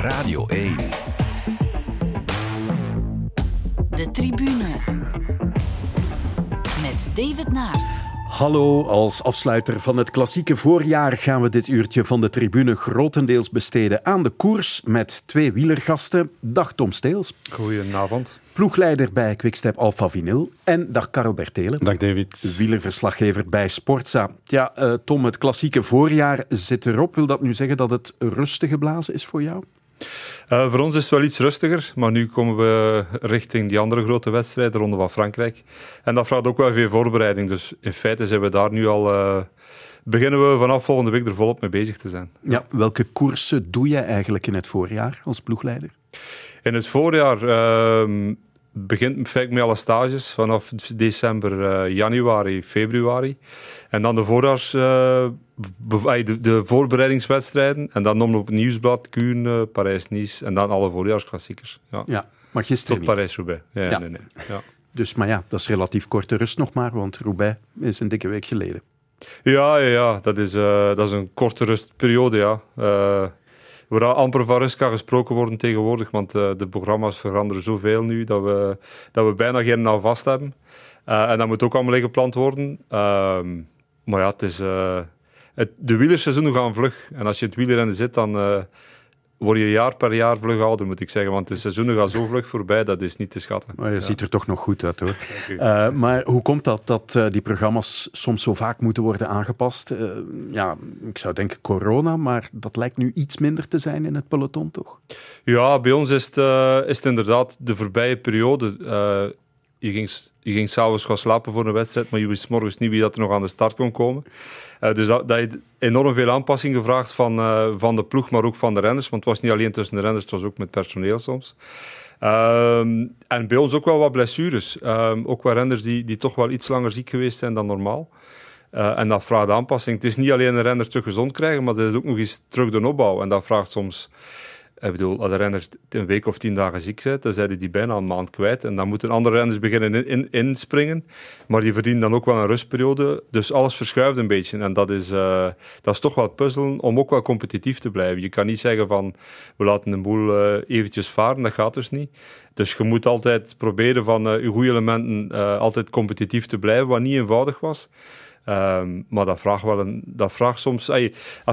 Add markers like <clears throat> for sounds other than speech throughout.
Radio 1. De tribune. Met David Naert. Hallo, als afsluiter van het klassieke voorjaar gaan we dit uurtje van de tribune grotendeels besteden aan de koers met twee wielergasten. Dag Tom Steels. Goedenavond. Ploegleider bij Quickstep Alpha Vinyl. En dag Karel Bertelen. Dag David. Wielerverslaggever bij Sportza. Ja, uh, Tom, het klassieke voorjaar zit erop. Wil dat nu zeggen dat het rustig geblazen is voor jou? Uh, voor ons is het wel iets rustiger, maar nu komen we richting die andere grote wedstrijd, de Ronde van Frankrijk. En dat vraagt ook wel veel voorbereiding. Dus in feite zijn we daar nu al. Uh, beginnen we vanaf volgende week er volop mee bezig te zijn. Ja, welke koersen doe je eigenlijk in het voorjaar als ploegleider? In het voorjaar uh, begint feitelijk met alle stages vanaf december, uh, januari, februari. En dan de voorjaars, de, de, voorbereidingswedstrijden. En dan nog op Nieuwsblad, Kuurne, Parijs-Nice. En dan alle voorjaarsklassiekers. Ja, ja maar gisteren Tot Parijs-Roubaix. Ja, ja. Nee, nee. ja. Dus, maar ja, dat is relatief korte rust nog maar, want Roubaix is een dikke week geleden. Ja, ja, ja. Dat, is, uh, dat is een korte rustperiode, ja. Uh, waar amper van rust kan gesproken worden tegenwoordig, want uh, de programma's veranderen zoveel nu dat we, dat we bijna geen nou vast hebben. En dat moet ook allemaal ingepland worden. Uh, maar ja, het is, het, de wielerseizoenen gaan vlug. En als je het wielrennen zit, dan word je jaar per jaar vlug ouder, moet ik zeggen. Want de seizoenen gaan zo vlug voorbij, dat is niet te schatten. Maar je ja. ziet er toch nog goed uit, hoor. Uh, maar hoe komt dat, dat uh, die programma's soms zo vaak moeten worden aangepast? Ja, ik zou denken corona, maar dat lijkt nu iets minder te zijn in het peloton, toch? Ja, bij ons is het, is het inderdaad de voorbije periode je ging, je ging s'avonds gaan slapen voor een wedstrijd, maar je wist morgens niet wie dat er nog aan de start kon komen. Uh, dus dat, heeft enorm veel aanpassing gevraagd van, uh, van de ploeg, maar ook van de renners. Want het was niet alleen tussen de renners, het was ook met personeel soms. Um, en bij ons ook wel wat blessures. Um, ook wel renners die, die toch wel iets langer ziek geweest zijn dan normaal. Uh, en dat vraagt aanpassing. Het is niet alleen een renner terug gezond krijgen, maar dat is ook nog eens terug de opbouw. En dat vraagt soms ik bedoel, als de renner een week of tien dagen ziek bent, dan zijn die bijna een maand kwijt. En dan moeten andere renners beginnen in, in, inspringen. Maar die verdienen dan ook wel een rustperiode. Dus alles verschuift een beetje. En dat is, uh, dat is toch wel puzzelen om ook wel competitief te blijven. Je kan niet zeggen van, we laten de boel uh, eventjes varen. Dat gaat dus niet. Dus je moet altijd proberen van uh, je goede elementen altijd competitief te blijven, wat niet eenvoudig was. Um, maar dat vraagt, wel een, dat vraagt soms... Als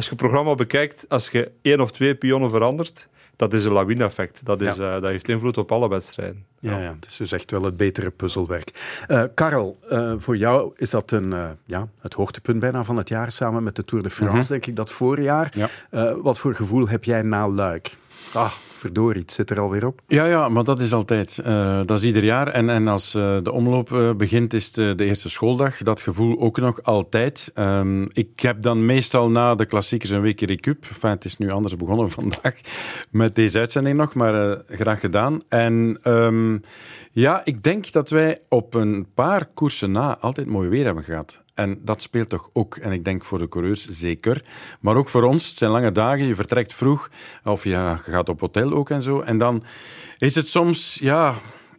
je het programma bekijkt, als je één of twee pionnen verandert, dat is een lawine-effect. Dat, is, ja. uh, dat heeft invloed op alle wedstrijden. Ja, ja. het is dus echt wel het betere puzzelwerk. Uh, Karel, uh, voor jou is dat een, ja, het hoogtepunt bijna van het jaar, samen met de Tour de France, -hmm. denk ik, dat voorjaar. Ja. wat voor gevoel heb jij na Luik? Ah, verdorie, het zit er alweer op. Ja, ja, maar dat is altijd. Uh, dat is ieder jaar. En, en als uh, de omloop uh, begint, is de eerste schooldag. Dat gevoel ook nog altijd. Um, ik heb dan meestal na de klassiekers een weekje recup. Enfin, het is nu anders begonnen <laughs> vandaag met deze uitzending nog, maar graag gedaan. En um, ja, ik denk dat wij op een paar koersen na altijd mooi weer hebben gehad. En dat speelt toch ook, en ik denk voor de coureurs zeker, maar ook voor ons. Het zijn lange dagen, je vertrekt vroeg, of ja, je gaat op hotel ook en zo. En dan is het soms, ja,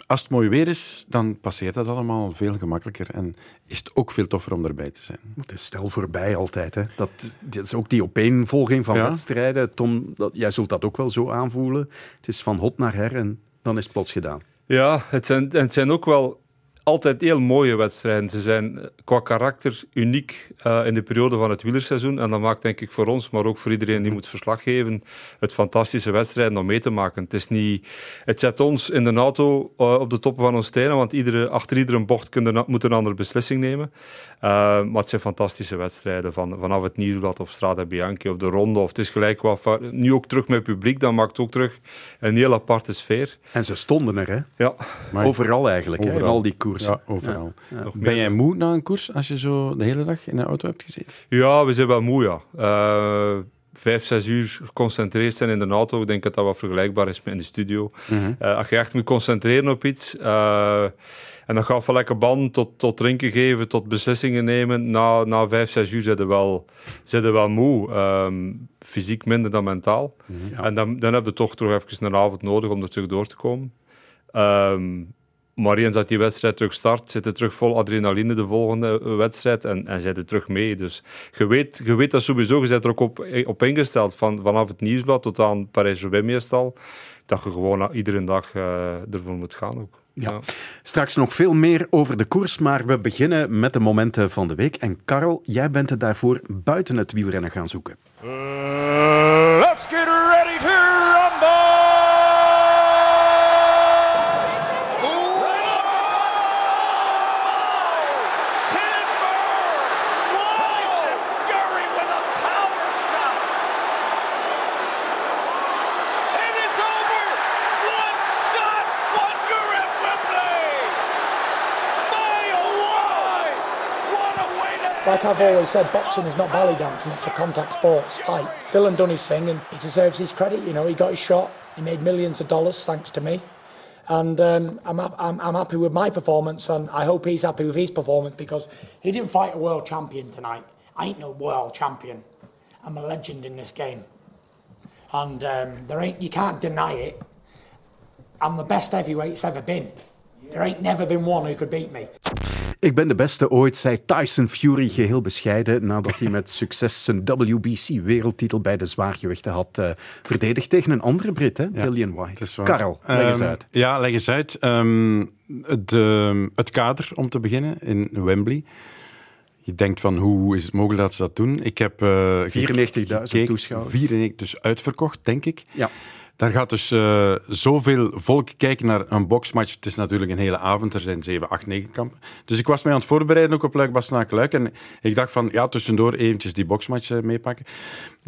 als het mooi weer is, dan passeert dat allemaal veel gemakkelijker. En is het ook veel toffer om erbij te zijn. Het is snel voorbij altijd. Hè. Dat, dat is ook die opeenvolging van ja. wedstrijden. Tom, dat, jij zult dat ook wel zo aanvoelen. Het is van hot naar her en dan is het plots gedaan. Ja, het zijn, het zijn ook wel altijd heel mooie wedstrijden. Ze zijn qua karakter uniek uh, in de periode van het wielerseizoen. En dat maakt denk ik voor ons, maar ook voor iedereen die moet verslag geven, het fantastische wedstrijden om mee te maken. Het, is niet, het zet ons in de auto uh, op de toppen van ons tenen, want iedere, achter iedere bocht kunnen, moet een andere beslissing nemen. Uh, maar het zijn fantastische wedstrijden, van, vanaf het Nieuwsblad of Strada Bianchi of de Ronde. Of het is gelijk wat, nu ook terug met publiek, dat maakt ook terug een heel aparte sfeer. En ze stonden er, hè? Ja. Maar overal eigenlijk, overal. Hè? in al die koers. Ja, overal. Ja. Ja. Ben jij moe na een koers als je zo de hele dag in de auto hebt gezeten? Ja, we zijn wel moe, ja. Uh, vijf, zes uur geconcentreerd zijn in de auto. Ik denk dat dat wat vergelijkbaar is met in de studio. Mm -hmm. uh, als je echt moet concentreren op iets... Uh, en dan gaat van lekker band tot, tot drinken geven, tot beslissingen nemen. Na, na vijf, zes uur zitten wel, zitten wel moe. Um, fysiek minder dan mentaal. Ja. En dan, dan heb je toch toch even een avond nodig om er terug door te komen. Um, maar eens dat die wedstrijd terug start, zit er terug vol adrenaline de volgende wedstrijd en, en zit er terug mee. Dus je weet, je weet dat sowieso, je bent er ook op, op ingesteld van, vanaf het nieuwsblad tot aan Parijs-Roubaix meestal, dat je gewoon iedere dag uh, ervoor moet gaan ook. Ja. Straks nog veel meer over de koers, maar we beginnen met de momenten van de week. En Karel, jij bent het daarvoor buiten het wielrennen gaan zoeken. Uh, like I've always said, boxing is not belly dancing, it's a contact sports fight. Dylan done his thing and he deserves his credit. You know, he got his shot, he made millions of dollars thanks to me. And um, I'm, I'm, I'm happy with my performance, and I hope he's happy with his performance because he didn't fight a world champion tonight. I ain't no world champion. I'm a legend in this game, and um, there ain't you can't deny it. I'm the best heavyweight it's ever been. There ain't never been one who could beat me. Ik ben de beste ooit, zei Tyson Fury geheel bescheiden nadat hij met succes zijn WBC-wereldtitel bij de zwaargewichten had uh, verdedigd tegen een andere Brit, hè? Dillian White. Karel, leg eens ehm, uit. Ja, leg eens uit. Um, het, uh, het kader, om te beginnen, in Wembley. Je denkt van hoe is het mogelijk dat ze dat doen? Ik heb uh, 94.000 toeschouwers. 94, dus uitverkocht, denk ik. Ja. Daar gaat dus uh, zoveel volk kijken naar een boxmatch. Het is natuurlijk een hele avond. Er zijn 7, 8, 9 kampen. Dus ik was mij aan het voorbereiden ook op Luik Bastenaak Luik. En ik dacht van, ja, tussendoor eventjes die boxmatch uh, meepakken.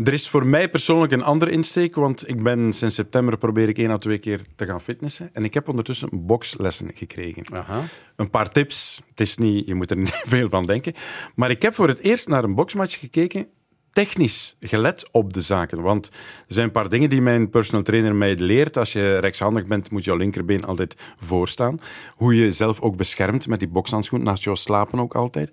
Er is voor mij persoonlijk een andere insteek. Want ik ben sinds september probeer ik één à twee keer te gaan fitnessen. En ik heb ondertussen boxlessen gekregen. Aha. Een paar tips. Het is niet, je moet er <laughs> niet veel van denken. Maar ik heb voor het eerst naar een boxmatch gekeken technisch gelet op de zaken. Want er zijn een paar dingen die mijn personal trainer mij leert. Als je rechtshandig bent, moet jouw linkerbeen altijd voorstaan. Hoe je jezelf ook beschermt met die bokshandschoen, naast jou slapen ook altijd.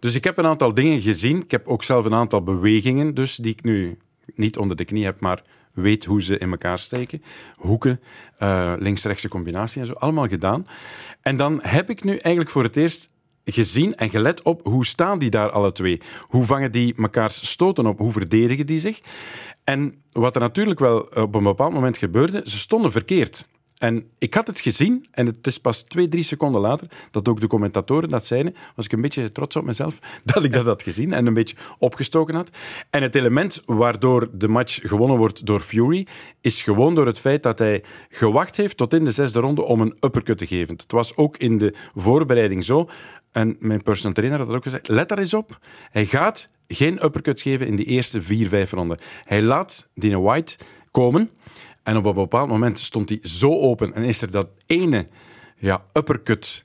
Dus ik heb een aantal dingen gezien. Ik heb ook zelf een aantal bewegingen, dus die ik nu niet onder de knie heb, maar weet hoe ze in elkaar steken. Hoeken, uh, links-rechtse combinatie en zo, allemaal gedaan. En dan heb ik nu eigenlijk voor het eerst gezien en gelet op hoe staan die daar alle twee? Hoe vangen die mekaars stoten op? Hoe verdedigen die zich? En wat er natuurlijk wel op een bepaald moment gebeurde, ze stonden verkeerd. En ik had het gezien, en het is pas twee, drie seconden later dat ook de commentatoren dat zeiden, was ik een beetje trots op mezelf <laughs> dat ik dat had gezien en een beetje opgestoken had. En het element waardoor de match gewonnen wordt door Fury, is gewoon door het feit dat hij gewacht heeft tot in de zesde ronde om een uppercut te geven. Het was ook in de voorbereiding zo. En mijn personal trainer had dat ook gezegd. Let daar eens op. Hij gaat geen uppercuts geven in die eerste vier, vijf ronden. Hij laat Dina White komen. En op een bepaald moment stond hij zo open en is er dat ene ja, uppercut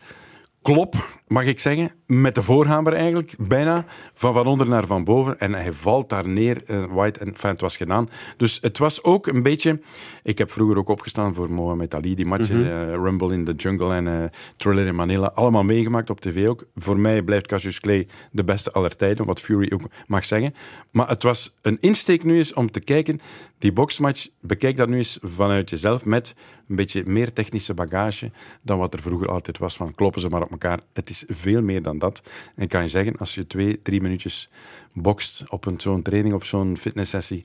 klop mag ik zeggen, met de voorhamer eigenlijk, bijna van van onder naar van boven. En hij valt daar neer, uh, White, en enfin, het was gedaan. Dus het was ook een beetje... Ik heb vroeger ook opgestaan voor Mohamed Ali, die matchen, mm Rumble in the Jungle en uh, Thriller in Manila, allemaal meegemaakt op tv ook. Voor mij blijft Cassius Clay de beste aller tijden, wat Fury ook mag zeggen. Maar het was een insteek nu eens om te kijken, die boxmatch, bekijk dat nu eens vanuit jezelf met een beetje meer technische bagage dan wat er vroeger altijd was van kloppen ze maar op elkaar. Het is veel meer dan dat. En kan je zeggen, als je twee, drie minuutjes bokst op zo'n training, op zo'n fitnesssessie,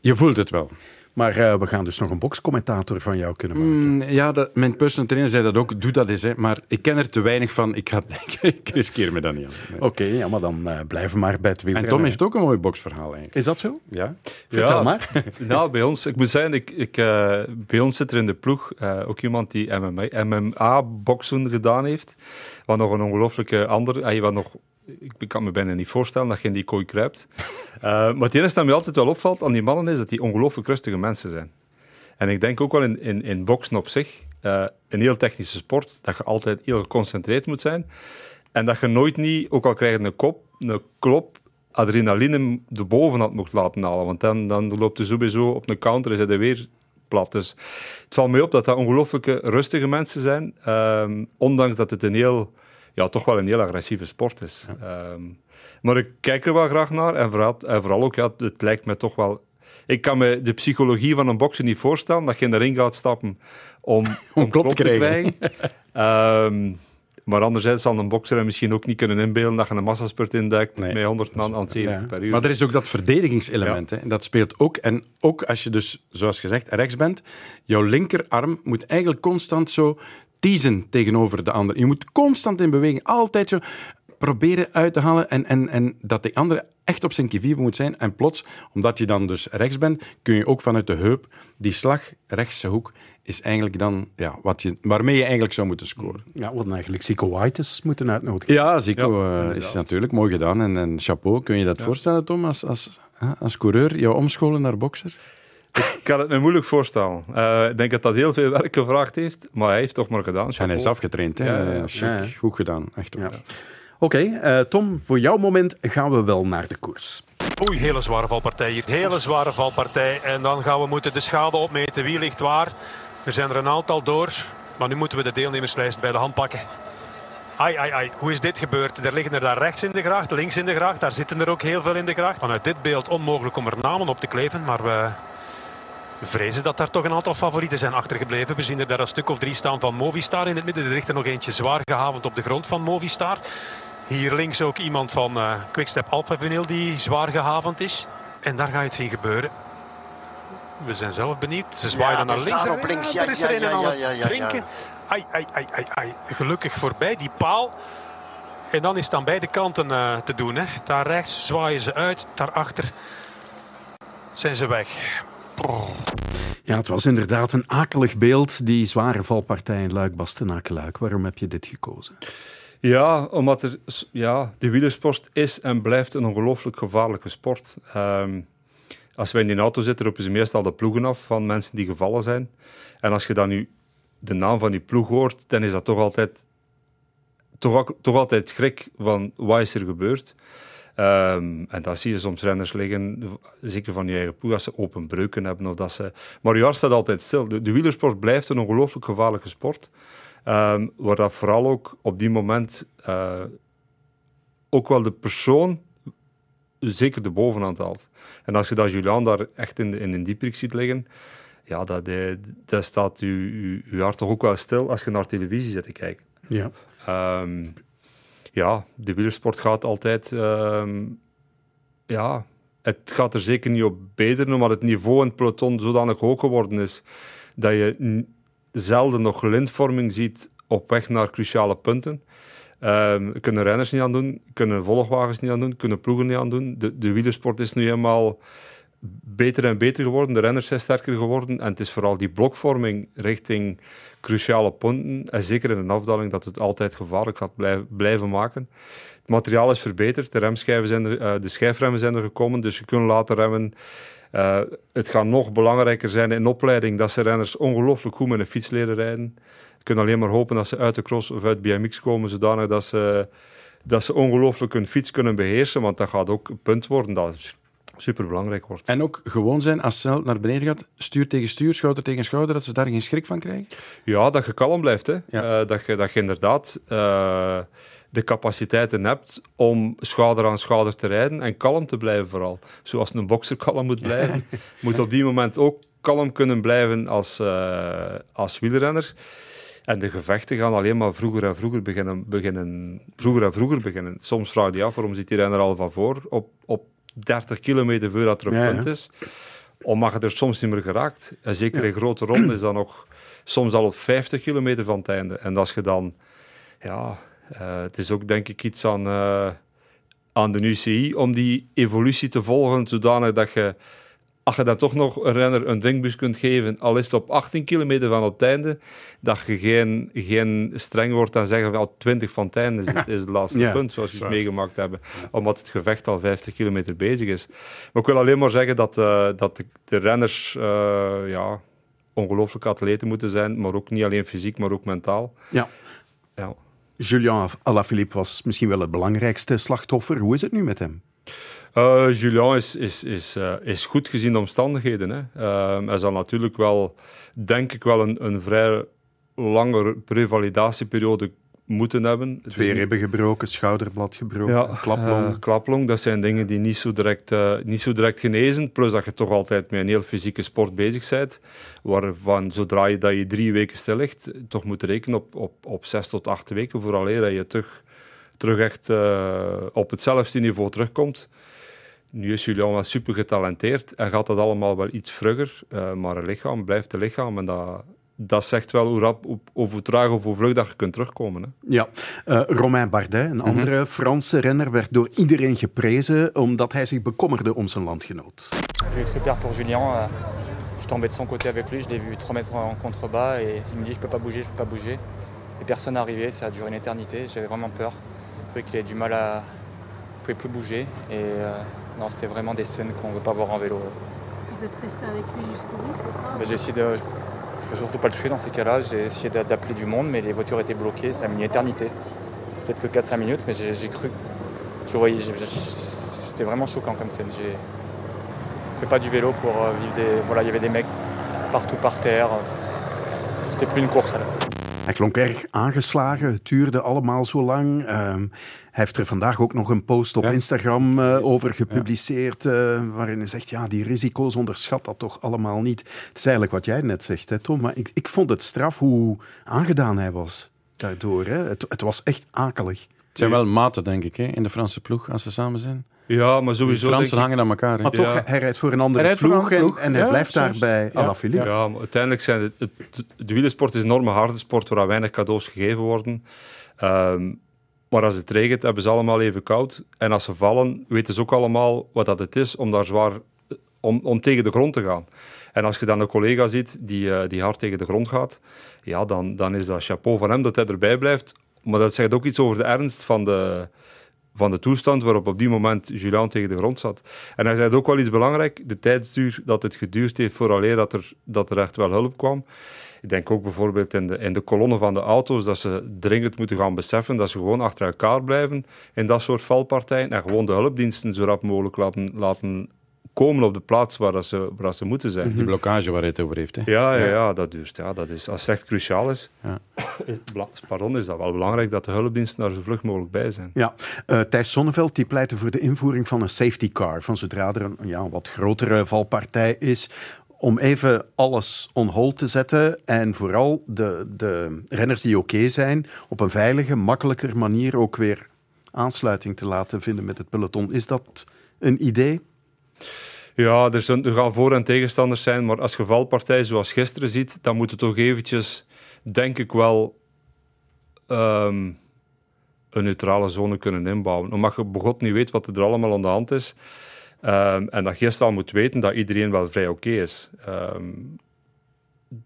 je voelt het wel. Maar uh, we gaan dus nog een boxcommentator van jou kunnen maken. Mm, ja, dat, mijn personal trainer zei dat ook. Doe dat eens, hè. maar ik ken er te weinig van. Ik, ga, <laughs> ik riskeer me dat niet aan. Oké, okay, ja, maar dan uh, blijven maar bij het wielrennen. En Tom heeft ook een mooi boxverhaal eigenlijk. Is dat zo? Ja. Vertel ja, maar. <laughs> nou, bij ons, ik moet zeggen, ik, ik, uh, bij ons zit er in de ploeg ook iemand die MMA, MMA-boksen gedaan heeft. Wat nog een ongelooflijke andere, wat nog ik kan me bijna niet voorstellen dat je in die kooi kruipt. Uh, <laughs> maar het enige dat mij altijd wel opvalt aan die mannen is dat die ongelooflijk rustige mensen zijn. En ik denk ook wel in, in, in boksen op zich, uh, een heel technische sport, dat je altijd heel geconcentreerd moet zijn. En dat je nooit niet, ook al krijg je een kop, een klop, adrenaline de bovenhand mocht laten halen. Want dan, dan loopt je sowieso op een counter en zit je weer plat. Dus het valt mij op dat dat ongelooflijke rustige mensen zijn. Um, ondanks dat het een heel ja, toch wel een heel agressieve sport is. Ehm, maar ik kijk er wel graag naar en vooral, en vooral ook, ja, het lijkt me toch wel... Ik kan me de psychologie van een bokser niet voorstellen, dat je in de ring gaat stappen om, <laughs> om, klop, te krijgen. Ehm, maar anderzijds zal een bokser hem misschien ook niet kunnen inbeelden dat je een massaspurt induikt Nee. met 100 man aan 70 Ja. per uur. Maar er is ook dat verdedigingselement. Hè. Dat speelt ook. En ook als je dus, zoals gezegd, rechts bent, jouw linkerarm moet eigenlijk constant zo teasen tegenover de ander. Je moet constant in beweging, altijd zo proberen uit te halen en, en, en dat de andere echt op zijn kivive moet zijn. En plots, omdat je dan dus rechts bent, kun je ook vanuit de heup, die slag, rechtse hoek, is eigenlijk dan ja, wat je, waarmee je eigenlijk zou moeten scoren. Ja, we hadden eigenlijk Zico Whites moeten uitnodigen. Ja, Zico Ja, eh, is natuurlijk mooi gedaan. En, en chapeau, kun je dat voorstellen, Tom, als, als, hè, als coureur, jou omscholen naar bokser? Ik kan het me moeilijk voorstellen. Eh, ik denk dat dat heel veel werk gevraagd heeft, maar hij heeft toch maar gedaan. En hij is afgetraind. Hè? Ja, ja, ja. Chic, Ja, ja. Goed gedaan, echt. Oké, eh, Tom, voor jouw moment gaan we wel naar de koers. Oei, hele zware valpartij hier. Hele zware valpartij. En dan gaan we moeten de schade opmeten. Wie ligt waar? Er zijn er een aantal door. Maar nu moeten we de deelnemerslijst bij de hand pakken. Ai, ai, ai. Hoe is dit gebeurd? Er liggen er daar rechts in de gracht, links in de gracht. Daar zitten er ook heel veel in de gracht. Vanuit dit beeld onmogelijk om er namen op te kleven. Maar we vrezen dat daar toch een aantal favorieten zijn achtergebleven. We zien er daar een stuk of drie staan van Movistar in het midden. Er ligt er nog eentje zwaar gehavend op de grond van Movistar. Hier links ook iemand van eh Quickstep Alpha Vinyl die zwaar gehavend is. En daar ga je het zien gebeuren. We zijn zelf benieuwd. Ze zwaaien Ja, naar links. daar op links. Ja, is ja, er een drinken. Ai, ai, ai, ai, ai. Gelukkig voorbij die paal. En dan is het aan beide kanten eh, te doen. Hè. Daar rechts zwaaien ze uit. Daarachter zijn ze weg. Ja, het was inderdaad een akelig beeld, die zware valpartij in Luik-Bastenaken-Luik. Waarom heb je dit gekozen? Ja, omdat ja, de wielersport is en blijft een ongelooflijk gevaarlijke sport. Ehm, als wij in die auto zitten, roepen ze meestal de ploegen af van mensen die gevallen zijn. En als je dan nu de naam van die ploeg hoort, dan is dat toch altijd, toch, toch altijd schrik van wat is er gebeurd. Ehm, en dan zie je soms renners liggen, zeker van je eigen ploeg, als ze open breuken hebben. Of dat ze... Maar je hart staat altijd stil. De, de wielersport blijft een ongelooflijk gevaarlijke sport. Ehm, waar dat vooral ook op die moment eh, ook wel de persoon zeker de bovenhand haalt. En als je dat Julian daar echt in, de, in een dieprik ziet liggen, ja, dat, eh, dat staat je, je, je hart toch ook wel stil als je naar televisie zit te kijken. Ja. Ehm, ja, de wielersport gaat altijd. ehm, ja, het gaat er zeker niet op beter, omdat het niveau in het peloton zodanig hoog geworden is dat je zelden nog lintvorming ziet op weg naar cruciale punten. Ehm, kunnen renners niet aan doen, kunnen volgwagens niet aan doen, kunnen ploegen niet aan doen. De, de wielersport is nu helemaal beter en beter geworden, de renners zijn sterker geworden en het is vooral die blokvorming richting cruciale punten en zeker in een afdaling dat het altijd gevaarlijk gaat blijven, maken. Het materiaal is verbeterd, de, remschijven zijn eh, de schijfremmen zijn er gekomen, dus je kunt laten remmen. Eh, het gaat nog belangrijker zijn in opleiding dat ze renners ongelooflijk goed met een fiets leren rijden. Je kunt alleen maar hopen dat ze uit de cross of uit BMX komen, zodanig dat ze, dat ze ongelooflijk hun fiets kunnen beheersen, want dat gaat ook een punt worden dat super belangrijk wordt. En ook gewoon zijn, als snel naar beneden gaat, stuur tegen stuur, schouder tegen schouder, dat ze daar geen schrik van krijgen? Ja, dat je kalm blijft. Hè. Ja. Eh, dat, je, dat je inderdaad eh, de capaciteiten hebt om schouder aan schouder te rijden en kalm te blijven vooral. Zoals een bokser kalm moet blijven, <laughs> moet op die moment ook kalm kunnen blijven als, eh, als wielrenner. En de gevechten gaan alleen maar vroeger en vroeger beginnen, beginnen, vroeger en vroeger beginnen. Soms vraag je je af, waarom zit die renner al van voor op, op 30 kilometer voordat er een Ja, punt is? Omdat je er soms niet meer geraakt. En zeker in grote ronde is dat nog soms al op 50 kilometer van het einde. En als je dan, ja, eh, het is ook denk ik iets aan, eh, aan de UCI om die evolutie te volgen, zodanig dat je, als je dan toch nog een renner een drinkbus kunt geven, al is het op 18 kilometer van het einde, dat je geen, geen streng wordt en zeggen van oh, 20 van het einde is het, <laughs> is het laatste Ja, punt, zoals we het meegemaakt hebben, omdat het gevecht al 50 kilometer bezig is. Maar ik wil alleen maar zeggen dat, eh, dat de, de renners eh, ja, ongelooflijk atleten moeten zijn, maar ook niet alleen fysiek, maar ook mentaal. Ja. Ja. Julian Alaphilippe was misschien wel het belangrijkste slachtoffer. Hoe is het nu met hem? Eh, Julian is, is, is, eh, is goed gezien de omstandigheden. Hè. Ehm, hij zal natuurlijk wel, denk ik wel, een, een vrij lange revalidatieperiode moeten hebben. Twee ribben gebroken, schouderblad gebroken, ja, klaplong. Uh, klaplong, dat zijn dingen die niet zo, direct, niet zo direct genezen. Plus dat je toch altijd met een heel fysieke sport bezig bent. Waarvan zodra je, dat je drie weken stil ligt, toch moet rekenen op, op, op zes tot acht weken. Vooraleer dat je terug, terug echt uh, op hetzelfde niveau terugkomt. Nu is Julian wel super getalenteerd en gaat dat allemaal wel iets vlugger. maar een lichaam blijft een lichaam en dat dat zegt wel hoe, rap, hoe, hoe traag of hoe vlug dat je kunt terugkomen. Hè. Ja, uh, Romain Bardet, een andere mm -hmm. Franse renner, werd door iedereen geprezen omdat hij zich bekommerde om zijn landgenoot. J'ai très peur pour Julien. Uh, je tombais de son côté avec lui, je l'ai vu 3 mètres en contrebas et il me dit je peux pas bouger, je peux pas bouger. Et personne n'est arrivé, ça a duré une éternité, j'avais vraiment peur. Je trouvais qu'il avait du mal à... Il pouvait plus bouger et euh, non, c'était vraiment des scènes qu'on ne veut pas voir en vélo. Vous êtes resté avec lui jusqu'au bout, c'est ça? Ben, J'ai essayé de faut surtout pas le toucher dans ces cas-là. J'ai essayé d'appeler du monde, mais les voitures étaient bloquées. Ça a mis une éternité. C'est peut-être que 4-5 minutes, mais j'ai cru. C'était vraiment choquant comme scène. J'ai fait pas du vélo pour vivre des. Voilà, il y avait des mecs partout par terre. C'était plus une course. Là. Hij klonk erg aangeslagen, het duurde allemaal zo lang. Um, hij heeft er vandaag ook nog een post op ja. Instagram uh, over gepubliceerd, uh, waarin hij zegt, ja, die risico's onderschat dat toch allemaal niet. Het is eigenlijk wat jij net zegt, hè, Tom, maar ik, ik vond het straf hoe aangedaan hij was daardoor. Hè. Het, het was echt akelig. Het zijn wel maten, denk ik, hè, in de Franse ploeg, als ze samen zijn. Ja, maar sowieso. De Fransen hangen aan elkaar. Maar toch, ja. hij rijdt voor een andere ploeg, een ploeg, en, en hij ja, blijft daarbij ja. Alaphilippe. Ja, maar uiteindelijk zijn het, het, het, de wielersport is een enorme harde sport waar weinig cadeaus gegeven worden. Um, maar als het regent, hebben ze allemaal even koud. En als ze vallen, weten ze ook allemaal wat dat het is om daar zwaar om, om tegen de grond te gaan. En als je dan een collega ziet die, uh, die hard tegen de grond gaat, ja, dan, dan is dat chapeau van hem dat hij erbij blijft. Maar dat zegt ook iets over de ernst van de, van de toestand waarop op die moment Julian tegen de grond zat. En hij zei ook wel iets belangrijk, de tijdsduur dat het geduurd heeft vooraleer dat er, dat er echt wel hulp kwam. Ik denk ook bijvoorbeeld in de, in de kolonnen van de auto's dat ze dringend moeten gaan beseffen dat ze gewoon achter elkaar blijven in dat soort valpartijen en gewoon de hulpdiensten zo rap mogelijk laten, laten komen op de plaats waar, dat ze, waar ze moeten zijn. Die blokkage waar hij het over heeft. Hè? Ja, ja, ja, dat duurt. Ja, dat is, als het echt cruciaal is, ja. pardon, is dat wel belangrijk dat de hulpdiensten daar zo vlug mogelijk bij zijn. Ja, uh, Thijs Sonneveld die pleitte voor de invoering van een safety car. Van zodra er een ja, wat grotere valpartij is, om even alles on hold te zetten en vooral de, de renners die oké okay zijn, op een veilige, makkelijker manier ook weer aansluiting te laten vinden met het peloton. Is dat een idee? Ja, er, zijn, gaan voor- en tegenstanders zijn, maar als je valpartij zoals gisteren ziet, dan moet het toch eventjes, denk ik wel, um, een neutrale zone kunnen inbouwen. Omdat je begot niet weet wat er allemaal aan de hand is. Um, en dat gisteren al moet weten dat iedereen wel vrij oké is. Um,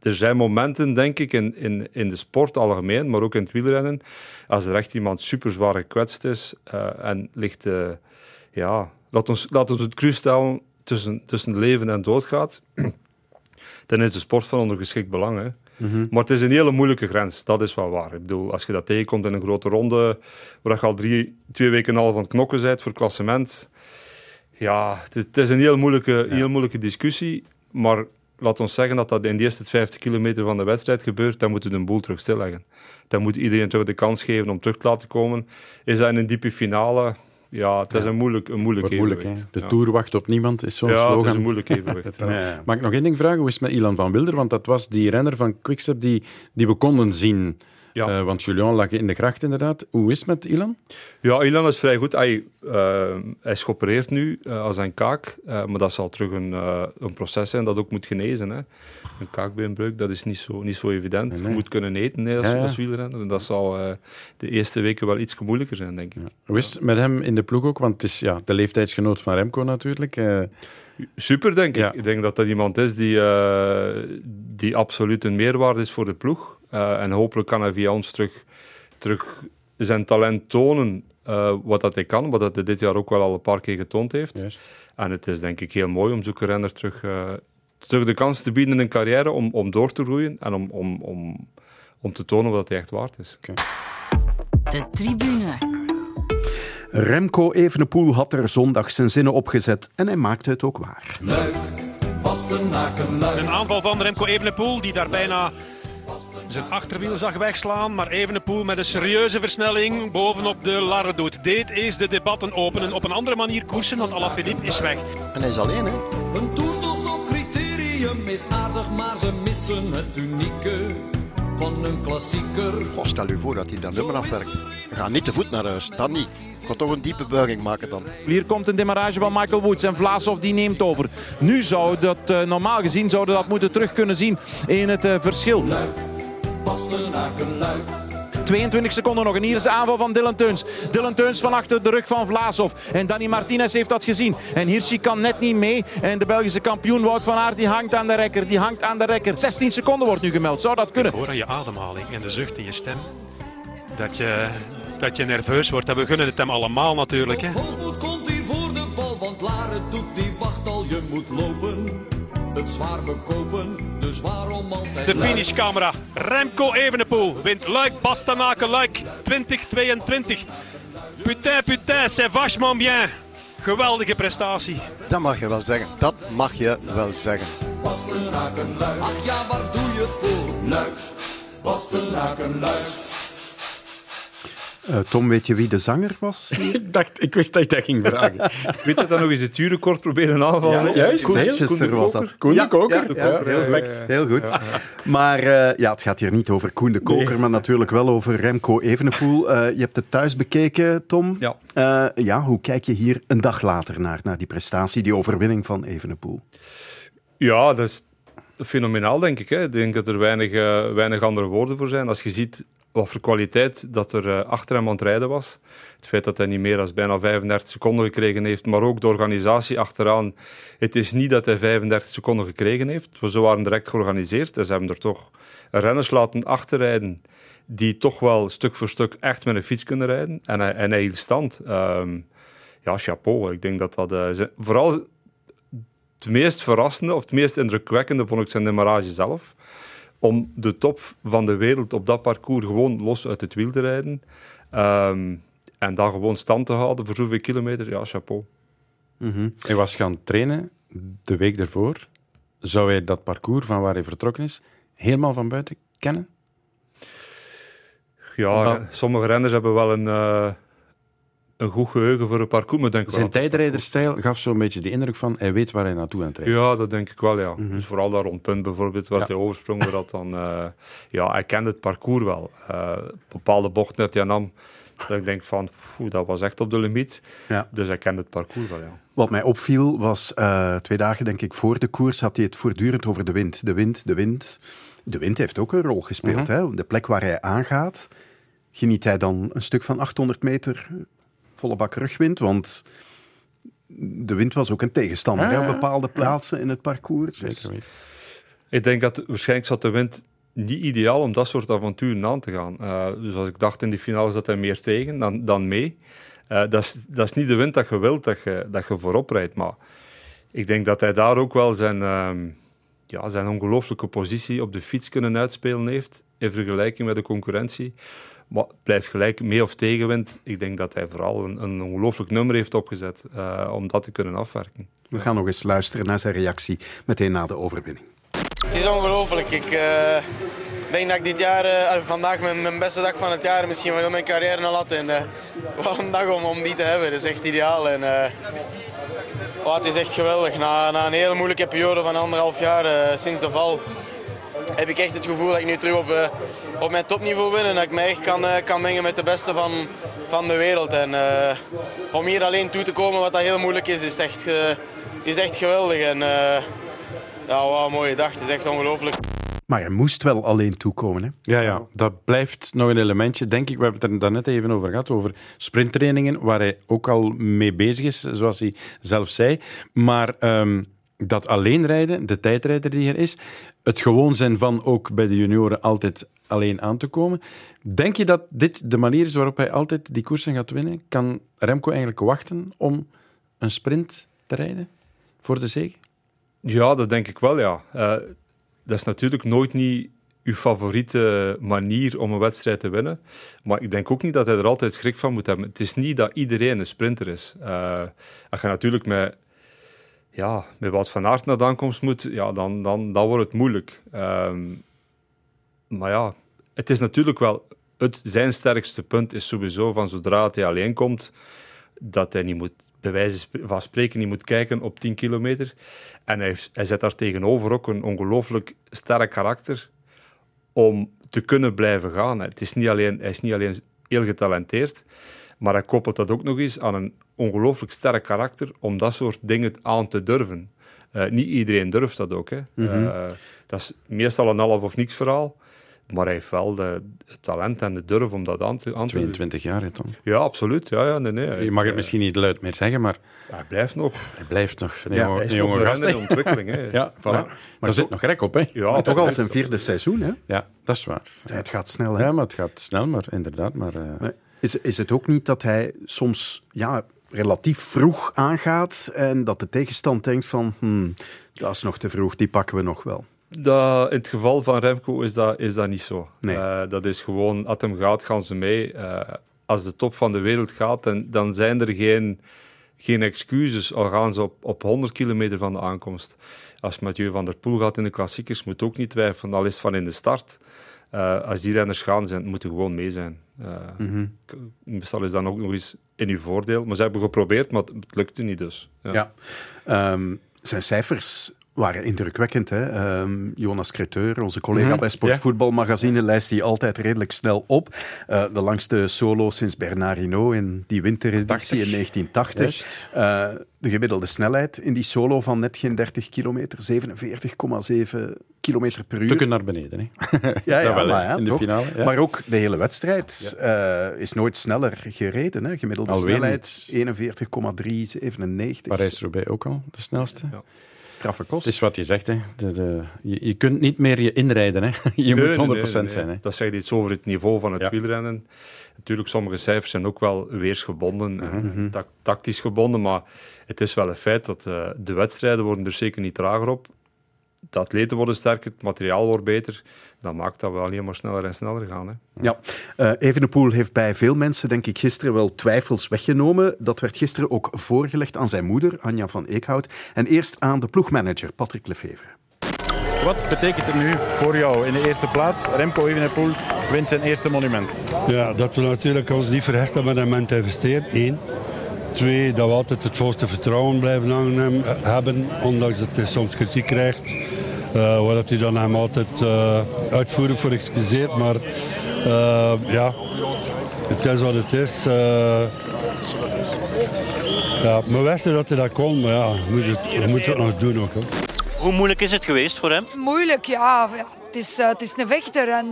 er zijn momenten, denk ik, in, in, in de sport algemeen, maar ook in het wielrennen, als er echt iemand super zwaar gekwetst is uh, en ligt, uh, ja, laat ons, laat ons het cru stellen, tussen, tussen leven en dood gaat, <clears throat> dan is de sport van ondergeschikt belang. Hè. Mm -hmm. Maar het is een hele moeilijke grens, dat is wel waar. Ik bedoel, als je dat tegenkomt in een grote ronde, waar je al drie, twee weken en een half aan het knokken bent voor klassement, ja, het, het is een heel moeilijke, ja. heel moeilijke discussie, maar laat ons zeggen dat dat in de eerste 50 kilometer van de wedstrijd gebeurt, dan moeten we de boel terug stilleggen. Dan moet iedereen terug de kans geven om terug te laten komen. Is dat in een diepe finale? Ja, het is ja. een moeilijk, een moeilijk evenwicht. Moeilijk, de ja. Tour wacht op niemand, is zo'n ja, slogan. het is een moeilijk <laughs> evenwicht. ja. Mag ik nog één ding vragen? Hoe is het met Ilan van Wilder? Want dat was die renner van Quickstep die, die we konden zien. Uh, want Julian lag in de gracht inderdaad. Hoe is het met Ilan? Ja, Ilan is vrij goed. Hij, uh, hij is geopereerd nu uh, als een kaak. maar dat zal terug een, een proces zijn dat ook moet genezen. Hè. Een kaakbeenbreuk, dat is niet zo, niet zo evident. Nee, nee. Je moet kunnen eten nee, als, ja, ja. als wielrenner. En dat zal de eerste weken wel iets moeilijker zijn, denk ik. Ja. Hoe is het met hem in de ploeg ook? Want het is ja, de leeftijdsgenoot van Remco natuurlijk. Super, denk ik. Ja. Ik denk dat dat iemand is die, die absoluut een meerwaarde is voor de ploeg. Uh, en hopelijk kan hij via ons terug, terug zijn talent tonen uh, wat dat hij kan, wat dat hij dit jaar ook wel al een paar keer getoond heeft. En het is denk ik heel mooi om zo'n renner terug, terug de kans te bieden in een carrière om, om door te groeien en om, om, om, om te tonen wat hij echt waard is. Okay. De tribune. Remco Evenepoel had er zondag zijn zinnen opgezet en hij maakte het ook waar. Luik, Bastenaken, Luik. Een aanval van Remco Evenepoel die daar bijna zijn achterwiel zag wegslaan, maar Evenepoel met een serieuze versnelling bovenop de Larre doet. Dit is de debatten openen. Op een andere manier koersen, want Alaphilippe is weg. En hij is alleen, hè? Een toertocht op criterium is aardig, maar ze missen het unieke van een klassieker. Oh, stel u voor dat hij dat nummer afwerkt. Ga niet te voet naar huis, dan niet. Ik ga toch een diepe buiging maken dan. Hier komt een demarrage van Michael Woods en Vlaasov die neemt over. Nu zou dat, uh, normaal gezien, zouden dat moeten terug kunnen zien in het uh, verschil. Bastenaken, Luik. 22 seconden nog. En hier is de aanval van Dylan Teuns. Dylan Teuns van achter de rug van Vlaasov. En Danny Martinez heeft dat gezien. En Hirschi kan net niet mee. En de Belgische kampioen Wout van Aert die hangt aan de rekker. Die hangt aan de rekker. 16 seconden wordt nu gemeld. Zou dat kunnen? Ik hoor aan je ademhaling en de zucht in je stem dat je, dat je nerveus wordt. En we gunnen het hem allemaal natuurlijk. Hè. Hoogmoed komt hier voor de val, want Laren doet die wacht al. Je moet lopen. Het zwaar bekopen, dus waarom altijd De finishcamera. Remco Evenepoel wint Luik Bastenaken Luik 2022. Putain, putain, c'est vachement bien. Geweldige prestatie. Dat mag je wel zeggen. Dat mag je wel zeggen. Bastenaken, Luik. Ach ja, waar doe je het voor? Luik, Bastenaken, Luik. Uh, Tom, weet je wie de zanger was? <laughs> ik, dacht, ik wist dat je dat ging vragen. <laughs> weet je dat nog eens het uurrecord proberen aanvallen? Ja, juist. Koen was dat. Koen ja, de Koker. Ja, ja, heel, perfect. heel goed. Maar uh, ja, het gaat hier niet over Koen de Koker, nee. maar natuurlijk wel over Remco Evenepoel. Uh, je hebt het thuis bekeken, Tom. Ja. ja, hoe kijk je hier een dag later naar, naar die prestatie, die overwinning van Evenepoel? Ja, dat is fenomenaal, denk ik. Hè. Ik denk dat er weinig, weinig andere woorden voor zijn. Als je ziet wat voor kwaliteit dat er uh, achter hem aan het rijden was. Het feit dat hij niet meer dan bijna 35 seconden gekregen heeft, maar ook de organisatie achteraan. Het is niet dat hij 35 seconden gekregen heeft. Ze waren direct georganiseerd en ze hebben er toch renners laten achterrijden die toch wel stuk voor stuk echt met een fiets kunnen rijden. En hij, en hij hield stand. Um, ja, chapeau. Ik denk dat dat... Uh, vooral het meest verrassende of het meest indrukwekkende vond ik zijn demarrage zelf om de top van de wereld op dat parcours gewoon los uit het wiel te rijden. Um, en dan gewoon stand te houden voor zoveel kilometer, ja, chapeau. Mm -hmm. Hij was gaan trainen de week ervoor. Zou hij dat parcours van waar hij vertrokken is helemaal van buiten kennen? Ja, dat... sommige renners hebben wel een, uh, een goed geheugen voor een parcours. Maar denk Zijn tijdrijderstijl gaf zo'n beetje de indruk van hij weet waar hij naartoe aan het rijden Ja, dat denk ik wel, ja. Mm -hmm. Dus vooral daar rond punt bijvoorbeeld, waar ja. hij oversprong, waar dat dan... Uh, ja, hij kende het parcours wel. Uh, bepaalde bochten dat hij nam, dat ik denk van, pff, dat was echt op de limiet. Ja. Dus hij kende het parcours wel, ja. Wat mij opviel was, uh, twee dagen denk ik voor de koers had hij het voortdurend over de wind. De wind, de wind. De wind heeft ook een rol gespeeld. Mm -hmm. hè? De plek waar hij aangaat, geniet hij dan een stuk van 800 meter volle bak rugwind, want de wind was ook een tegenstander op bepaalde plaatsen ja. in het parcours. Dus. Ik denk dat waarschijnlijk zat de wind niet ideaal om dat soort avonturen aan te gaan. Uh, dus als ik dacht in die finale zat hij meer tegen dan, dan mee. Uh, dat, is, dat is niet de wind dat je wilt dat je, dat je voorop rijdt. Maar ik denk dat hij daar ook wel zijn, uh, ja, zijn ongelooflijke positie op de fiets kunnen uitspelen heeft. In vergelijking met de concurrentie. Maar blijft gelijk, mee of tegenwind. Ik denk dat hij vooral een, een ongelooflijk nummer heeft opgezet uh, om dat te kunnen afwerken. We gaan nog eens luisteren naar zijn reactie meteen na de overwinning. Het is ongelooflijk. Ik uh, denk dat ik dit jaar, uh, vandaag mijn, mijn, beste dag van het jaar, misschien wel mijn carrière al had. En <laughs> wat een dag om, om die te hebben. Dat is echt ideaal. En, oh, het is echt geweldig. Na, na een hele moeilijke periode van anderhalf jaar sinds de val heb ik echt het gevoel dat ik nu terug op, uh, op mijn topniveau ben en dat ik me echt kan, uh, kan mengen met de beste van, van de wereld. En uh, om hier alleen toe te komen, wat dat heel moeilijk is, is echt, is echt geweldig. En ja, wow, mooie dag. Het is echt ongelooflijk. Maar je moest wel alleen toekomen, hè? Ja, ja, dat blijft nog een elementje, denk ik. We hebben het er daarnet even over gehad, over sprinttrainingen, waar hij ook al mee bezig is, zoals hij zelf zei. Maar um, dat alleen rijden, de tijdrijder die er is, het gewoon zijn van ook bij de junioren altijd alleen aan te komen. Denk je dat dit de manier is waarop hij altijd die koersen gaat winnen? Kan Remco eigenlijk wachten om een sprint te rijden voor de zege? Ja, dat denk ik wel, ja. Uh, dat is natuurlijk nooit niet uw favoriete manier om een wedstrijd te winnen. Maar ik denk ook niet dat hij er altijd schrik van moet hebben. Het is niet dat iedereen een sprinter is. Uh, je natuurlijk met ja, met wat van Aert naar de aankomst moet, ja, dan, dan, dan wordt het moeilijk. Um, maar ja, het is natuurlijk wel... Het, zijn sterkste punt is sowieso van zodra hij alleen komt, dat hij niet moet, bij wijze van spreken, niet moet kijken op 10 kilometer. En hij, hij zet daar tegenover ook een ongelooflijk sterk karakter om te kunnen blijven gaan. Het is niet alleen, hij is niet alleen heel getalenteerd, maar hij koppelt dat ook nog eens aan een ongelooflijk sterk karakter om dat soort dingen aan te durven. Uh, niet iedereen durft dat ook. Hè. Mhm. Uh, dat is meestal een half of niks verhaal. Maar hij heeft wel de, het talent en de durf om dat aan te, aan te 22 jaar, hè, Tom? Ja, absoluut. Ja, ja, nee, nee. Je mag het misschien niet luid meer zeggen, maar... Hij blijft nog. Hij blijft nog een Ja, jonge, hij is een jonge nog gast. in ontwikkeling, hè. <laughs> Ja, voilà. Ja. Maar er zit nog rek op, hè? Ja, Maar toch al zijn vierde seizoen, hè? Ja, dat is waar. Het gaat snel, hè? Ja, maar het gaat snel, maar inderdaad. Maar, eh, Maar Is, is het ook niet dat hij soms ja, relatief vroeg aangaat en dat de tegenstand denkt van hmm, dat is nog te vroeg, die pakken we nog wel? Dat, in het geval van Remco is dat, is dat niet zo. Nee. Eh, dat is gewoon, als hem gaat, gaan ze mee. Eh, als de top van de wereld gaat, dan, dan zijn er geen, geen excuses. Al gaan ze op, op 100 kilometer van de aankomst. Als Mathieu van der Poel gaat in de klassiekers, moet ook niet twijfelen, al is het van in de start. Eh, als die renners gaan, zijn, moeten gewoon mee zijn. Eh, k- Meestal is dat ook nog eens in uw voordeel. Maar ze hebben geprobeerd, maar het, lukte niet dus. Ja. Ja. Ehm, zijn cijfers waren indrukwekkend. Hè? Ehm, Jonas Creteur, onze collega Mhm, bij Sportvoetbalmagazine, lijst die altijd redelijk snel op. Eh, de langste solo sinds Bernard Hinault in die wintereditie in 1980. Juist. Eh, de gemiddelde snelheid in die solo van net geen 30 kilometer, 47,7 kilometer per uur. Stukken naar beneden, hè? <laughs> Ja, ja, wel, maar, ja, in de toch? finale. Ja. maar ook de hele wedstrijd eh, is nooit sneller gereden. Hè? Gemiddelde Alweer snelheid 41,397. Parijs-Roubaix ook al, de snelste. Ja. Straffe kost. Het is wat je zegt, hè. De, de, je, je kunt niet meer je inrijden, hè. <laughs> Je Nee, moet 100% nee, nee, nee. zijn, hè. Dat zegt iets over het niveau van het Ja. wielrennen. Natuurlijk, sommige cijfers zijn ook wel weersgebonden, en Mhm. tac- tactisch gebonden, maar het is wel een feit dat eh, de wedstrijden worden er zeker niet trager op. De atleten worden sterker, het materiaal wordt beter. Dat maakt dat we alleen maar sneller en sneller gaan. Hè. Ja, eh Evenepoel heeft bij veel mensen, denk ik, gisteren wel twijfels weggenomen. Dat werd gisteren ook voorgelegd aan zijn moeder, Anja van Eekhout, en eerst aan de ploegmanager, Patrick Lefevre. Wat betekent het nu voor jou in de eerste plaats? Remco Evenepoel wint zijn eerste monument. Ja, dat we natuurlijk ons niet vergist hebben met hem te investeren. Eén. Twee, dat we altijd het volste vertrouwen blijven hem eh, hebben, ondanks dat hij soms kritiek krijgt. eh waar dat hij dan hem altijd eh uitvoerig voor excuseert. Maar eh, ja, het is wat het is. eh. ja, we wisten dat hij dat kon, maar ja, we moeten het, nog doen ook. Hè. Hoe moeilijk is het geweest voor hem? Moeilijk, ja. ja. Het, is, het is een vechter en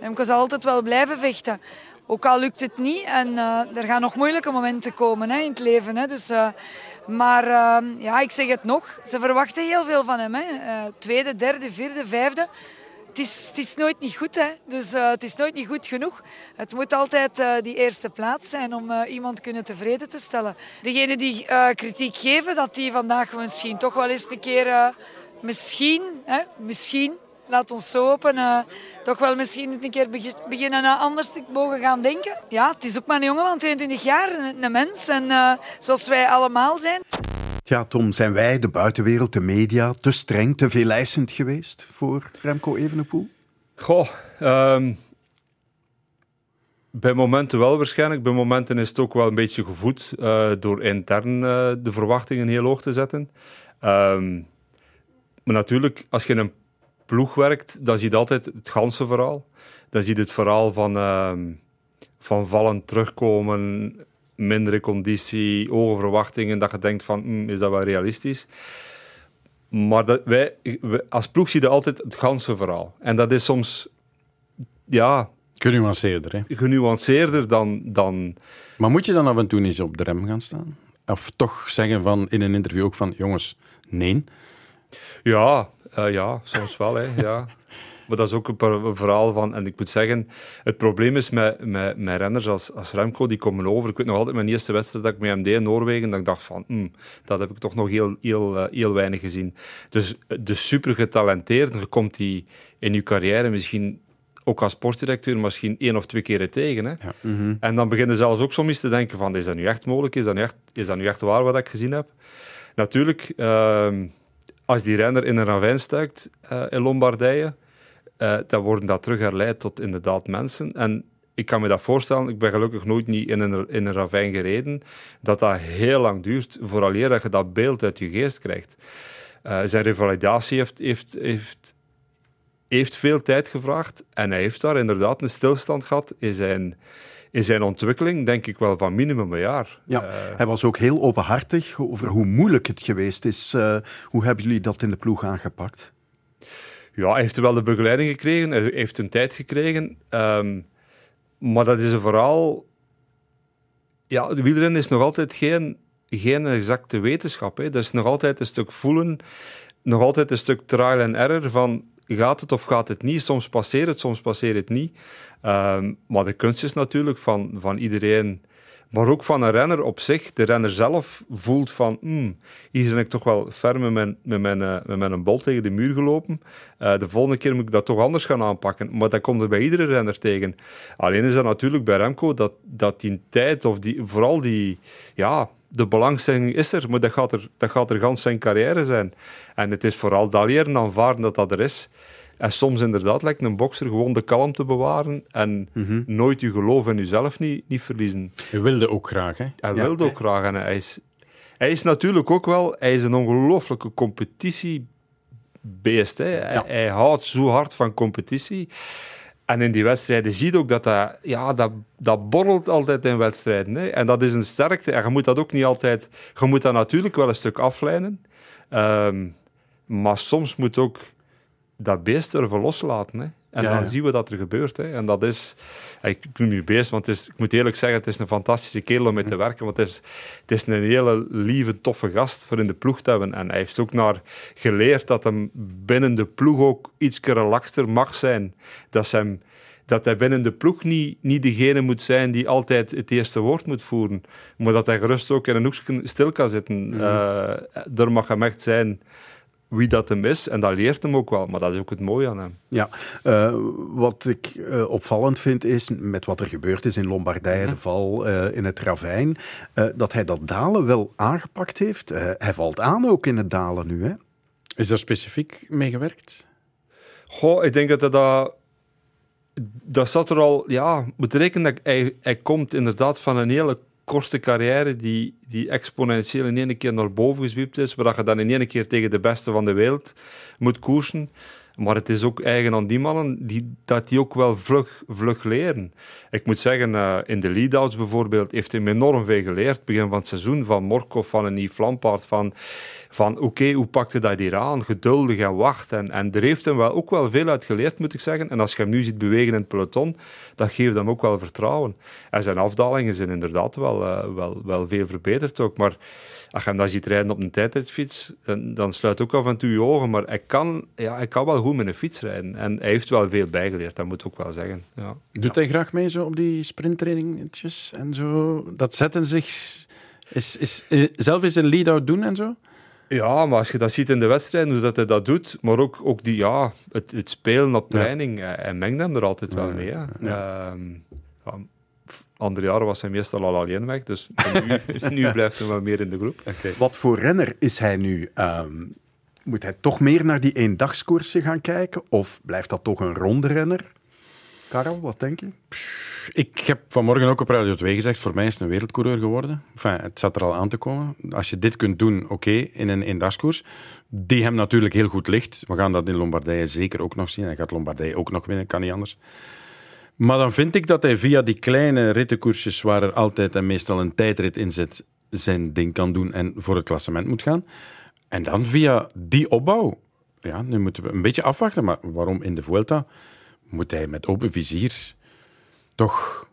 Remco zal altijd wel blijven vechten. Ook al lukt het niet en eh, er gaan nog moeilijke momenten komen hè, in het leven. Hè. Dus, eh, maar eh, ja, ik zeg het nog, ze verwachten heel veel van hem. Hè. Tweede, derde, vierde, vijfde. Het is, het is nooit niet goed, hè. dus het is nooit niet goed genoeg. Het moet altijd die eerste plaats zijn om iemand kunnen tevreden te stellen. Degenen die kritiek geven, dat die vandaag misschien toch wel eens een keer, misschien, hè, misschien, laat ons zo hopen, eh, toch wel misschien een keer begi- beginnen uh, anders te mogen gaan denken. Ja, het is ook maar een jongen van 22 jaar, een, een mens, en eh, zoals wij allemaal zijn. Ja, Tom, zijn wij, de buitenwereld, de media, te streng, te veel eisend geweest voor Remco Evenepoel? Goh, ehm, bij momenten wel waarschijnlijk. Bij momenten is het ook wel een beetje gevoed eh, door intern eh, de verwachtingen heel hoog te zetten. Ehm, maar natuurlijk, als je een ploeg werkt, dan zie je altijd het ganse verhaal. Dan zie je het verhaal van, ehm, van vallen, terugkomen, mindere conditie, hoge verwachtingen, dat je denkt van, hm, is dat wel realistisch? Maar dat, wij, wij- als ploeg zie je altijd het ganse verhaal. En dat is soms, ja... Genuanceerder, hè? Genuanceerder dan... dan Maar moet je dan af en toe eens op de rem gaan staan? Of toch zeggen van in een interview ook van, jongens, nee? Ja, eh, ja soms wel. Hè, ja. Maar dat is ook een, verhaal van... En ik moet zeggen, het probleem is met, met, met renners als, als Remco, die komen over. Ik weet nog altijd mijn eerste wedstrijd dat ik met hem deed in Noorwegen, dat ik dacht van, hm, dat heb ik toch nog heel, heel, eh, heel weinig gezien. Dus de super getalenteerde, je komt die in je carrière misschien ook als sportdirecteur misschien één of twee keren tegen. Hè? En dan beginnen zelfs ook soms te denken van, is dat nu echt mogelijk? Is dat nu echt, is dat nu echt waar wat ik gezien heb? Natuurlijk, ehm, als die renner in een ravijn stuikt eh, in Lombardije, uh, dan worden dat terug herleid tot inderdaad mensen. En ik kan me dat voorstellen, ik ben gelukkig nooit niet in een, in een ravijn gereden, dat dat heel lang duurt vooraleer dat je dat beeld uit je geest krijgt. Uh, zijn revalidatie heeft, heeft, heeft, heeft veel tijd gevraagd en hij heeft daar inderdaad een stilstand gehad in zijn, in zijn ontwikkeling, denk ik wel van minimum een jaar. Ja, uh, hij was ook heel openhartig over hoe moeilijk het geweest is. Uh, hoe hebben jullie dat in de ploeg aangepakt? Ja, hij heeft wel de begeleiding gekregen, hij heeft een tijd gekregen. Um, maar dat is een verhaal. Ja, wielrennen is nog altijd geen, geen exacte wetenschap. Hè. Dat is nog altijd een stuk voelen, nog altijd een stuk trial and error van gaat het of gaat het niet. Soms passeert het, soms passeert het niet. Um, maar de kunst is natuurlijk van, van iedereen maar ook van een renner op zich. De renner zelf voelt van, hmm, hier ben ik toch wel ver met mijn, met mijn, uh, met mijn bol tegen de muur gelopen. Uh, de volgende keer moet ik dat toch anders gaan aanpakken. Maar dat komt er bij iedere renner tegen. Alleen is dat natuurlijk bij Remco dat, dat die tijd, of die, vooral die, ja, de belangstelling is er, maar dat gaat er, dat gaat er gans zijn carrière zijn. En het is vooral dat leren aanvaarden dat dat er is. En soms inderdaad lijkt een bokser gewoon de kalmte bewaren en Mhm. nooit je geloof in jezelf niet, niet verliezen. Hij wilde ook graag, hè? Hij Ja. wilde ook graag. En hij is, hij is natuurlijk ook wel hij is een ongelooflijke competitiebeest. Hè. Hij, hij houdt zo hard van competitie. En in die wedstrijden zie je ook dat dat, ja, dat, dat borrelt altijd in wedstrijden. Hè. En dat is een sterkte. En je moet dat ook niet altijd... Je moet dat natuurlijk wel een stuk aflijnen. Ehm, maar soms moet ook dat beest ervoor loslaten. Hè. En Ja, dan ja. zien we dat er gebeurt. Hè. En dat is... Ik noem je beest, want het is, ik moet eerlijk zeggen, het is een fantastische kerel om mee te werken. Want het is, het is een hele lieve, toffe gast voor in de ploeg te hebben. En hij heeft ook naar geleerd dat hem binnen de ploeg ook iets relaxter mag zijn. Dat, ze hem, dat hij binnen de ploeg niet, niet degene moet zijn die altijd het eerste woord moet voeren. Maar dat hij gerust ook in een hoekje stil kan zitten. Eh, er mag hem echt zijn wie dat hem is. En dat leert hem ook wel. Maar dat is ook het mooie aan hem. Ja, eh, wat ik eh, opvallend vind is, met wat er gebeurd is in Lombardije, de val eh, in het ravijn, eh, dat hij dat dalen wel aangepakt heeft. Eh, hij valt aan ook in het dalen nu, hè? Is daar specifiek mee gewerkt? Goh, ik denk dat hij dat... Dat zat er al... Ja, moet rekenen dat hij, hij komt inderdaad van een hele korte carrière die, die exponentieel in één keer naar boven gezwiept is, waar je dan in één keer tegen de beste van de wereld moet koersen. Maar het is ook eigen aan die mannen die, dat die ook wel vlug, vlug leren. Ik moet zeggen, eh, in de lead-outs bijvoorbeeld heeft hij me enorm veel geleerd. Begin van het seizoen, van Morkov, van een Yves Lampaard, van, van oké, hoe pakte dat hier aan? Geduldig en wacht. En, en er heeft hem wel, ook wel veel uit geleerd, moet ik zeggen. En als je hem nu ziet bewegen in het peloton, dat geeft hem ook wel vertrouwen. En zijn afdalingen zijn inderdaad wel, eh, wel, wel veel verbeterd ook. Maar als je hem dan ziet rijden op een tijdritfiets, dan, dan sluit ook af en toe je ogen. Maar hij kan, ja, hij kan wel goed met een fiets rijden. En hij heeft wel veel bijgeleerd, dat moet ik ook wel zeggen. Ja. Doet hij graag mee zo op die sprinttrainingetjes en zo? Dat zetten zich... Is, is, eh, zelf eens een lead-out doen en zo? Ja, maar als je dat ziet in de wedstrijd, hoe dat hij dat doet, maar ook, ook die, ja, het, het spelen op Ja. training, hij, hij mengt hem er altijd wel Ja, mee. Hè. ja. Andere jaren was hij meestal al alleen weg, dus nu, <laughs> nu blijft hij wel meer in de groep. Wat voor renner is hij nu? Ehm, moet hij toch meer naar die eendagskoersen gaan kijken? Of blijft dat toch een ronde renner? Karel, wat denk je? Ik heb vanmorgen ook op Radio 2 gezegd, voor mij is het een wereldcoureur geworden. Enfin, het zat er al aan te komen. Als je dit kunt doen, oké, in een eendagskoers, die hem natuurlijk heel goed ligt. We gaan dat in Lombardije zeker ook nog zien. Hij gaat Lombardije ook nog winnen, kan niet anders. Maar dan vind ik dat hij via die kleine rittenkoersjes, waar er altijd en meestal een tijdrit in zit, zijn ding kan doen en voor het klassement moet gaan. En dan via die opbouw, ja, nu moeten we een beetje afwachten, maar waarom in de Vuelta moet hij met open vizier toch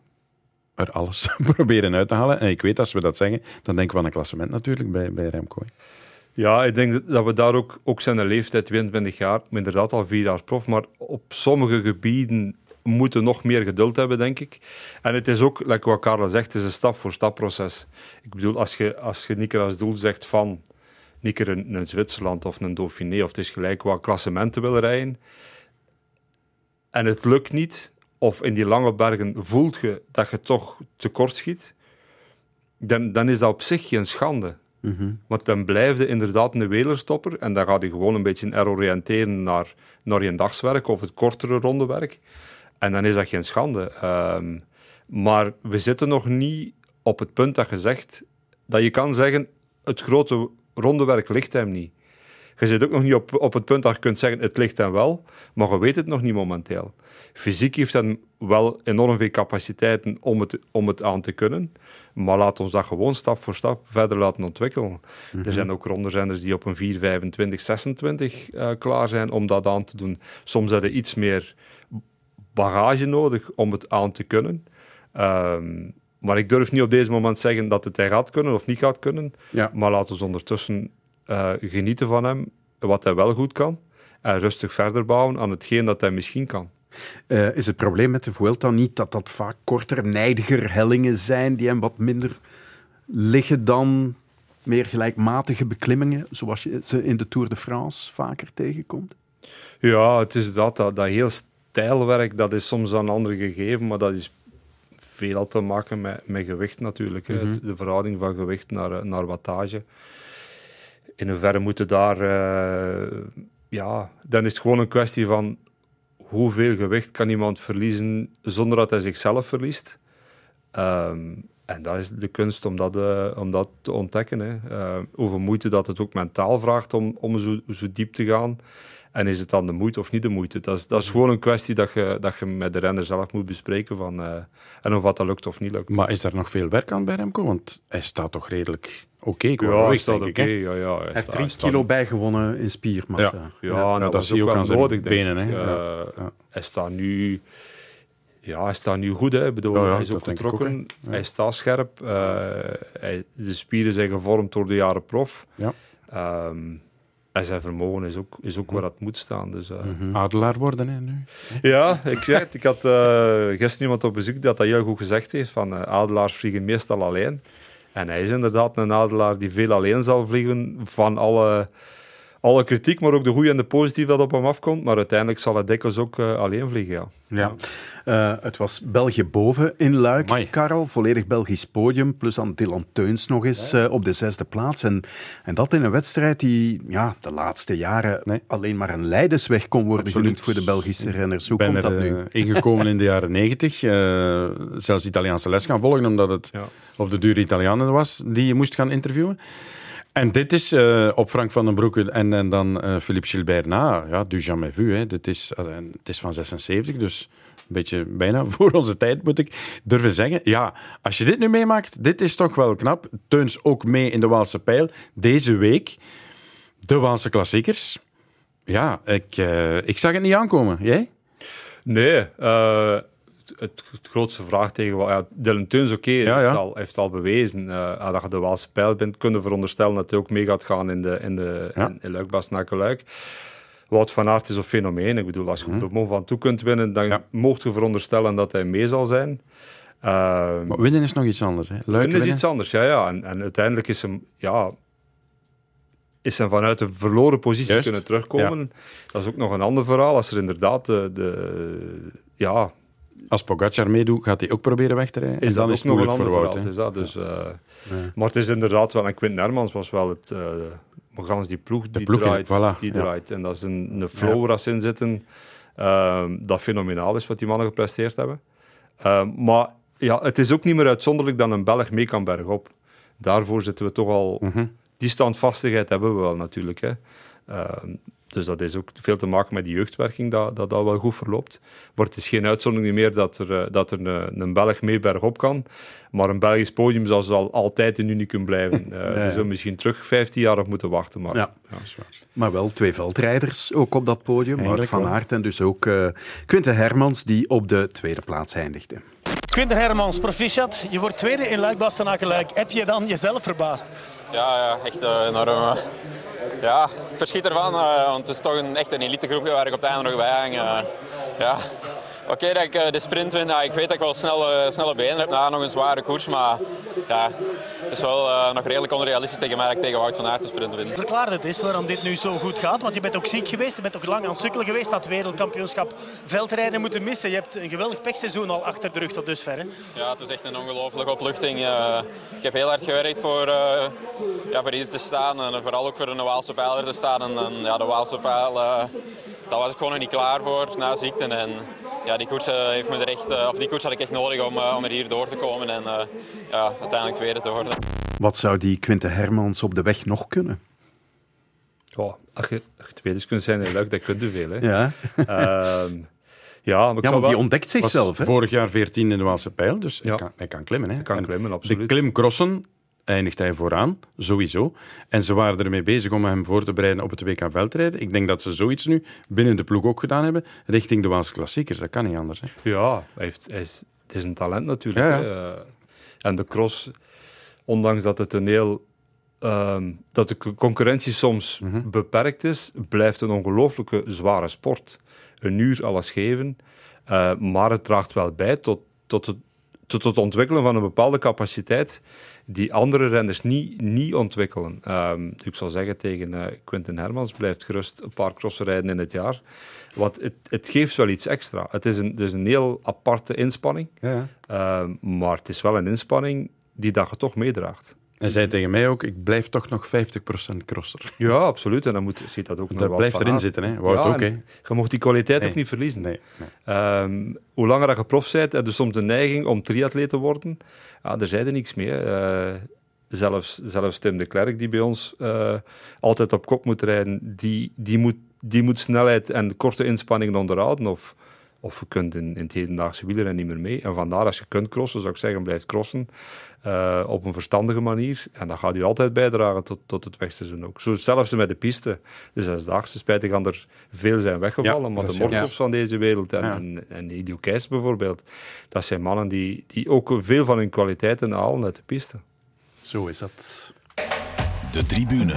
er alles <laughs> proberen uit te halen. En ik weet, als we dat zeggen, dan denken we aan een klassement natuurlijk bij, bij Remco. Ja, ik denk dat- we daar ook, ook zijn leeftijd, 22 jaar, inderdaad al vier jaar prof, maar op sommige gebieden moeten nog meer geduld hebben, denk ik. En het is ook, like wat Carla zegt, het is een stap-voor-stap proces. Ik bedoel, als je, als je als doel zegt van niet keer een, een Zwitserland of een Dauphiné, of het is gelijk wat klassementen wil rijden, en het lukt niet, of in die lange bergen voelt je dat je toch tekort schiet, dan, dan is dat op zich geen schande. Want dan blijf je inderdaad een welerstopper en dan gaat hij gewoon een beetje heroriënteren naar, naar je dagswerk of het kortere rondewerk. En dan is dat geen schande. Ehm, maar we zitten nog niet op het punt dat je zegt dat je kan zeggen: het grote rondewerk ligt hem niet. Je zit ook nog niet op, op het punt dat je kunt zeggen: het ligt hem wel, maar je weet het nog niet momenteel. Fysiek heeft hij wel enorm veel capaciteiten om het, om het aan te kunnen. Maar laat ons dat gewoon stap voor stap verder laten ontwikkelen. Mhm. Er zijn ook rondezenders die op een 4, 25, 26 uh, klaar zijn om dat aan te doen. Soms hebben iets meer bagage nodig om het aan te kunnen. Um, maar ik durf niet op deze moment zeggen dat het hij gaat kunnen of niet gaat kunnen. Ja. Maar laten we ondertussen uh, genieten van hem, wat hij wel goed kan. En rustig verder bouwen aan hetgeen dat hij misschien kan. Uh, is het probleem met de Vuelta niet dat dat vaak korter, nijdiger hellingen zijn die hem wat minder liggen dan meer gelijkmatige beklimmingen, zoals je ze in de Tour de France vaker tegenkomt? Ja, het is dat, dat, dat heel stijlwerk, dat is soms een ander gegeven, maar dat is veel te maken met, met gewicht natuurlijk. Mm -hmm. De verhouding van gewicht naar, naar wattage. In hoeverre moeten daar... Uh, ja, dan is het gewoon een kwestie van hoeveel gewicht kan iemand verliezen zonder dat hij zichzelf verliest. Um, en dat is de kunst om dat, uh, om dat te ontdekken. Hè. Uh, hoeveel moeite dat het ook mentaal vraagt om, om zo, zo diep te gaan. En is het dan de moeite of niet de moeite? Dat is, dat is gewoon een kwestie dat je, dat je met de renner zelf moet bespreken. Van, uh, en of wat dat lukt of niet lukt. Maar is er nog veel werk aan bij Remco? Want hij staat toch redelijk oké okay, Ja, hij staat oké. Okay, ja, ja, hij, hij heeft drie kilo staat... bijgewonnen in spiermassa. Ja, ja, ja dat, dat zie je ook aan zijn nodig, benen. Hè? Uh, ja. Hij staat nu... Ja, hij staat nu goed. Hè. Ik bedoel, hij is ook getrokken. Ook, hij staat scherp. Uh, hij, de spieren zijn gevormd door de jaren prof. Ja. Um, en zijn vermogen is ook, is ook waar het moet staan. Dus, uh... mm -hmm. Adelaar worden, hè, nu? Ja, ik, zeg het, ik had uh, gisteren iemand op bezoek dat dat heel goed gezegd heeft. Van, uh, adelaars vliegen meestal alleen. En hij is inderdaad een adelaar die veel alleen zal vliegen van alle, alle kritiek, maar ook de goede en de positieve dat op hem afkomt. Maar uiteindelijk zal hij dikwijls ook alleen vliegen, ja. ja. Uh, het was België boven in Luik, Amai. Karel. Volledig Belgisch podium. Plus dan Dylan Teuns nog eens uh, op de zesde plaats. En, en dat in een wedstrijd die ja, de laatste jaren nee. alleen maar een leidersweg kon worden Absoluut. genoemd voor de Belgische renners. Hoe ben komt dat er, nu? Uh, ingekomen in de jaren negentig. Uh, zelfs Italiaanse les gaan volgen, omdat het ja. op de duur Italianen was die je moest gaan interviewen. En dit is uh, op Frank van den Broeke en, en dan uh, Philippe Gilbert na. Ja, du jamais vu. Hè. Dit is, uh, het is van 76, dus een beetje bijna <laughs> voor onze tijd, moet ik durven zeggen. Ja, als je dit nu meemaakt, dit is toch wel knap. Teuns ook mee in de Waalse Pijl. Deze week, de Waalse klassiekers. Ja, ik, ik zag het niet aankomen. Jij? Nee, het, het, grootste vraagteken. Ja, Dylan Teuns, oké, okay, ja, ja. heeft, al, heeft al bewezen. Uh, dat je de Waalse pijl bent, kunnen veronderstellen dat hij ook mee gaat gaan in de, in de in, in Luik, Bastenaken-Luik. Wout van Aert is een fenomeen. Ik bedoel, als je mm -hmm. op van toe kunt winnen, dan mocht je veronderstellen dat hij mee zal zijn. Uh, maar winnen is nog iets anders. Hè? Winnen, winnen is iets anders, ja. ja. En, en uiteindelijk is hem... Ja, is hem vanuit een verloren positie Juist. kunnen terugkomen. Ja. Dat is ook nog een ander verhaal. Als er inderdaad de, de ja, als Pogacar meedoet, gaat hij ook proberen weg te rijden. Is en dan dat is het moeilijk voor Wout. Is dat, dus, uh, ja. Maar het is inderdaad wel... En Quint Hermans was wel het... Uh, Gans die ploeg die ploeg, draait. Voilà, die ja. draait. En dat is een, een flow in zitten. Uh, dat fenomenaal is wat die mannen gepresteerd hebben. Uh, maar ja, het is ook niet meer uitzonderlijk dat een Belg mee kan bergop. Daarvoor zitten we toch al... Mhm. Mm -hmm. Die standvastigheid hebben we wel natuurlijk. Hè. Uh, dus dat is ook veel te maken met die jeugdwerking, dat dat, dat wel goed verloopt. Maar het is geen uitzondering meer dat er, dat er een, een Belg mee bergop kan. Maar een Belgisch podium zal, zal altijd een unicum blijven. <laughs> Uh. We zullen misschien terug 15 jaar op moeten wachten. Maar, ja. ja maar wel twee veldrijders ook op dat podium. Wout van Aert en dus ook uh, Quinten Hermans, die op de tweede plaats eindigde. Quinten Hermans, proficiat. Je wordt tweede in Luik Bastenaken-Luik. Heb je dan jezelf verbaasd? Ja, ja echt uh, enorm. Ja, ik verschiet ervan, uh, want het is toch een, echt een elitegroepje waar ik op het einde nog bij hang. Ja. Oké dat ik eh, de sprint win. Ja, ik weet dat ik wel snelle, snelle benen heb na nog een zware koers. Maar ja, het is wel eh, nog redelijk onrealistisch tegen mij dat ik tegen Wout van Aert de sprint win. Verklaar het eens waarom dit nu zo goed gaat. Want je bent ook ziek geweest. Je bent ook lang aan het sukkelen geweest. Dat wereldkampioenschap veldrijden moeten missen. Je hebt een geweldig pechseizoen al achter de rug tot dusver. Hè? Ja, het is echt een ongelooflijke opluchting. Eh, ik heb heel hard gewerkt voor, uh, ja, voor hier te staan. En vooral ook voor een Waalse pijler te staan. En, en ja, de Waalse pijl, daar was ik gewoon nog niet klaar voor na ziekte. En ja, die koers, heeft me er echt, of die koers had ik echt nodig om, om er hier door te komen. En ja, uiteindelijk tweede te worden. Wat zou die Quinte Hermans op de weg nog kunnen? Oh, als, je, als je tweede kunt zijn Luik, dat kun je veel. Hè. Ja. Ehm, ja, maar, ja, want wel... die ontdekt zichzelf. Vorig jaar 14 in de Waalse Pijl, dus ja. hij, kan, hij kan klimmen. Hè? Hij kan En klimmen, absoluut. De klimcrossen eindigt hij vooraan, sowieso. En ze waren ermee bezig om hem voor te bereiden op het WK veldrijden. Ik denk dat ze zoiets nu binnen de ploeg ook gedaan hebben, richting de Waalse klassiekers. Dat kan niet anders. Hè? Ja, hij heeft, hij is, het is een talent natuurlijk. Ja, ja. hè. Eh, en de cross, ondanks dat het een heel... ehm, dat de co- concurrentie soms Mhm. beperkt is, blijft een ongelooflijke zware sport. Een uur alles geven, eh, maar het draagt wel bij tot, tot, het, tot het ontwikkelen van een bepaalde capaciteit die andere renners niet, niet ontwikkelen. Ehm, ik zal zeggen tegen eh, Quinten Hermans, blijft gerust een paar crossen rijden in het jaar. Want het, het geeft wel iets extra. Het is een, het is een heel aparte inspanning, Ja. Ehm, maar het is wel een inspanning die dat je toch meedraagt. Hij zei tegen mij ook, ik blijf toch nog 50% crosser. Ja, absoluut. En dan moet, zit dat ook Dat Wout blijft van erin zitten, hè. Wout Ja, ook, en hè. Je mocht die kwaliteit Nee. ook niet verliezen. Nee, nee. Ehm, hoe langer dat je prof bent, heb je soms de neiging om triatleet te worden. Ja, daar zijn er niks mee. hè. Eh, zelfs, zelfs Tim de Klerk, die bij ons eh, altijd op kop moet rijden, die, die, moet, die moet snelheid en korte inspanningen onderhouden. Of, of je kunt in, in het hedendaagse wielrennen niet meer mee. En vandaar, als je kunt crossen, zou ik zeggen, blijf crossen. eh, op een verstandige manier. En dat gaat u altijd bijdragen tot, tot het wegseizoen ook. Zo zelfs met de piste. De zesdaagse, spijtig gaan er veel zijn weggevallen. Ja, maar de. Morkovs van deze wereld en, Ja. en, en Keijs bijvoorbeeld, dat zijn mannen die, die ook veel van hun kwaliteiten halen uit de piste. Zo is dat. De tribune.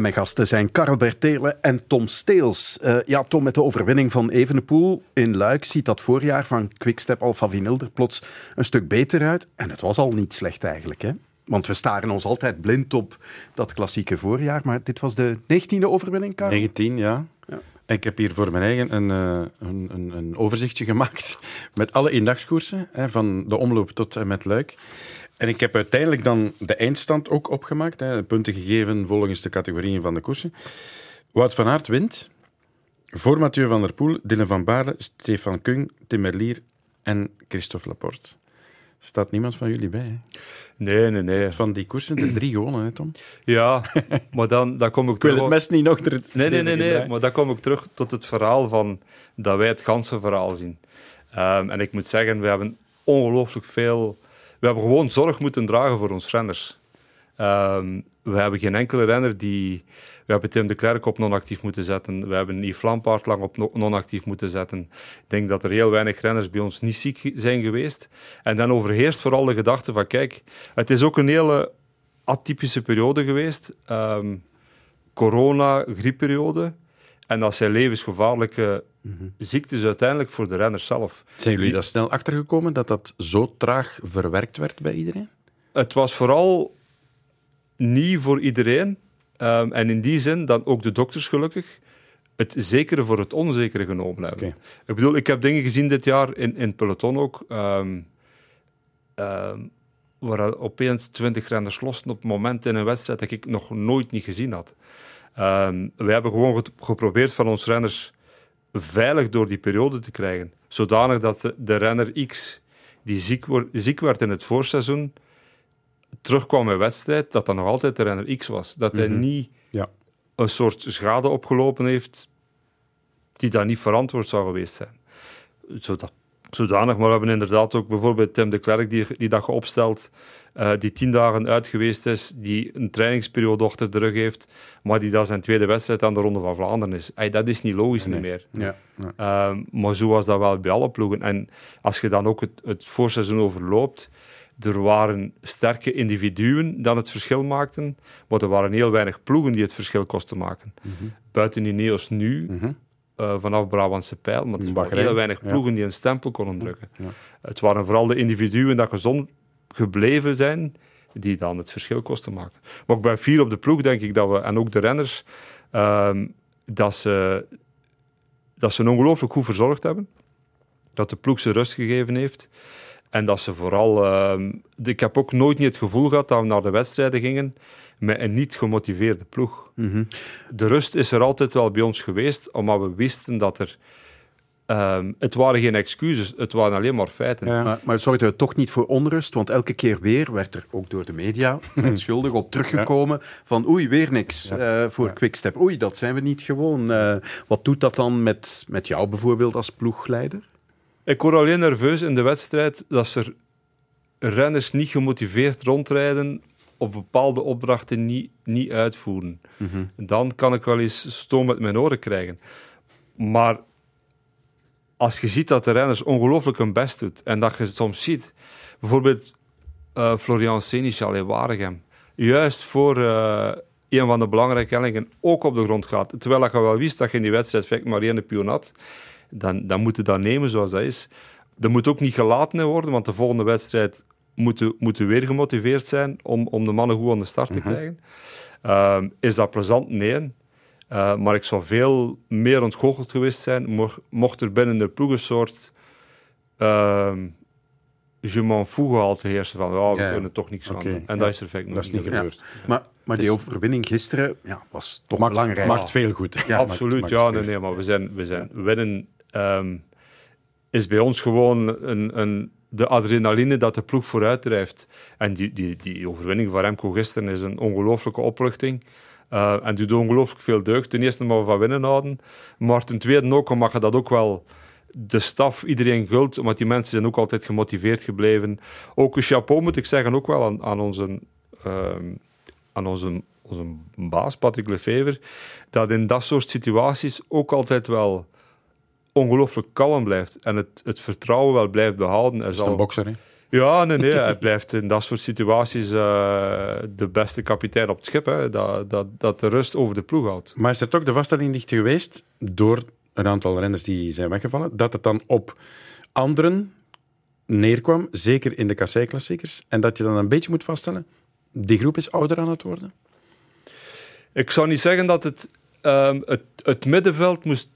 En mijn gasten zijn Karel Bertelen en Tom Steels. Eh, ja, Tom, met de overwinning van Evenepoel in Luik ziet dat voorjaar van Quickstep Alpha Vinyl er plots een stuk beter uit. En het was al niet slecht eigenlijk, hè? Want we staren ons altijd blind op dat klassieke voorjaar. Maar dit was de 19e overwinning, Karel? 19, ja. Ik heb hier voor mijn eigen een, eh, een, een, een overzichtje <laughs> gemaakt met alle eendagskoersen, hè, van de omloop tot en met Luik. En ik heb uiteindelijk dan de eindstand ook opgemaakt, hè, punten gegeven volgens de categorieën van de koersen. Wout van Aert wint, voor Mathieu van der Poel, Dylan van Baarle, Stefan Kung, Tim Merlier en Christophe Laporte. Staat niemand van jullie bij, hè? Nee, nee, nee. Van die koersen, de drie gewonnen, hè, Tom? Ja, maar dan, dan kom ik Ik wil terug... het mes niet nog er Nee, nee, nee, nee. Maar dan kom ik terug tot het verhaal van dat wij het ganse verhaal zien. Ehm, en ik moet zeggen, we hebben ongelooflijk veel... We hebben gewoon zorg moeten dragen voor ons renners. Ehm, we hebben geen enkele renner die... We hebben Tim de Klerk op non-actief moeten zetten. We hebben Yves Lampaard lang op no- non-actief moeten zetten. Ik denk dat er heel weinig renners bij ons niet ziek zijn geweest. En dan overheerst vooral de gedachte van, kijk, het is ook een hele atypische periode geweest. Ehm, corona, griepperiode. En dat zijn levensgevaarlijke ziektes uiteindelijk voor de renners zelf. Zijn jullie daar snel achtergekomen dat dat zo traag verwerkt werd bij iedereen? Het was vooral niet voor iedereen. Ehm, en in die zin dan ook de dokters gelukkig het zekere voor het onzekere genomen hebben. Ik bedoel, ik heb dingen gezien dit jaar in, in het peloton ook, ehm, ehm, waar opeens twintig renners losten op het moment in een wedstrijd dat ik nog nooit niet gezien had. Ehm wij hebben gewoon geprobeerd van ons renners veilig door die periode te krijgen. Zodanig dat de, de renner X, die ziek, ziek werd in het voorseizoen, terugkwam in wedstrijd, dat dat nog altijd de renner X was. Dat hij Mhm. niet Ja. een soort schade opgelopen heeft die daar niet verantwoord zou geweest zijn. Zodat, zodanig, maar we hebben inderdaad ook bijvoorbeeld Tim de Klerk, die, die dat je opstelt, eh, die tien dagen uit geweest is, die een trainingsperiode achter de rug heeft, maar die dat zijn tweede wedstrijd aan de Ronde van Vlaanderen is. Ey, dat is niet logisch niet meer. Ja. Ehm, maar zo was dat wel bij alle ploegen. En als je dan ook het, het voorseizoen overloopt, er waren sterke individuen die het verschil maakten, maar er waren heel weinig ploegen die het verschil kosten maken. Mhm. Buiten Ineos nu, eh, vanaf Brabantse Pijl, maar er waren heel weinig ja. ploegen die een stempel konden drukken. Ja. Het waren vooral de individuen dat gezond gebleven zijn, die dan het verschil kosten maken. Maar ook bij vier op de ploeg denk ik dat we, en ook de renners, ehm, dat, ze, dat ze ongelooflijk goed verzorgd hebben. Dat de ploeg ze rust gegeven heeft. En dat ze vooral... ehm, ik heb ook nooit niet het gevoel gehad dat we naar de wedstrijden gingen met een niet gemotiveerde ploeg. Mhm. De rust is er altijd wel bij ons geweest, omdat we wisten dat er... ehm, het waren geen excuses, het waren alleen maar feiten. Maar, maar het zorgde toch niet voor onrust, want elke keer weer werd er ook door de media <laughs> met schuldig op teruggekomen van oei, weer niks eh, voor Quickstep. Oei, dat zijn we niet gewoon. Eh, wat doet dat dan met, met jou bijvoorbeeld als ploegleider? Ik word alleen nerveus in de wedstrijd dat er renners niet gemotiveerd rondrijden of bepaalde opdrachten niet, niet uitvoeren. Mhm. Dan kan ik wel eens stoom met mijn oren krijgen. Maar als je ziet dat de renners ongelooflijk hun best doet en dat je soms ziet, bijvoorbeeld eh, Florian Seneschal in Waregem, juist voor eh, een van de belangrijke hellingen ook op de grond gaat, terwijl je wel wist dat je in die wedstrijd maar één pion had, dan, dan moet je dat nemen zoals dat is. Er moet ook niet gelaten worden, want de volgende wedstrijd moeten moeten weer gemotiveerd zijn om, om de mannen goed aan de start te Mhm. krijgen. Ehm, is dat plezant? Nee. Eh, maar ik zou veel meer ontgoocheld geweest zijn mo- mocht er binnen de ploeg een soort ehm je m'en fous gehaald heersen van ja, we Ja, kunnen toch niks aan doen. En ja. dat is er effect Dat is niet gebeurd. Maar, maar die Dus- overwinning gisteren ja, was toch Maakt- belangrijk. maakt veel goed. Absoluut, maakt- ja, maakt nee, nee, maar we zijn, we zijn winnen ehm, is bij ons gewoon een, een, de adrenaline dat de ploeg vooruit drijft. En die, die, die overwinning van Remco gisteren is een ongelooflijke opluchting. Eh, en doet ongelooflijk veel deugd. Ten eerste maar we van winnen houden, maar ten tweede ook omdat je dat ook wel de staf, iedereen gult, omdat die mensen zijn ook altijd gemotiveerd gebleven. Ook een chapeau moet ik zeggen, ook wel aan, aan onze, ehm, aan onze, onze baas, Patrick Lefever, dat in dat soort situaties ook altijd wel ongelooflijk kalm blijft en het, het vertrouwen wel blijft behouden. Hij is zal- een bokser, hè? Ja, nee, nee. <laughs> Hij blijft in dat soort situaties eh, de beste kapitein op het schip. Hè, dat, dat, dat de rust over de ploeg houdt. Maar is er toch de vaststelling niet geweest, door een aantal renners die zijn weggevallen, dat het dan op anderen neerkwam, zeker in de kassei-klassiekers, en dat je dan een beetje moet vaststellen, die groep is ouder aan het worden? Ik zou niet zeggen dat het, ehm, het, het middenveld moest.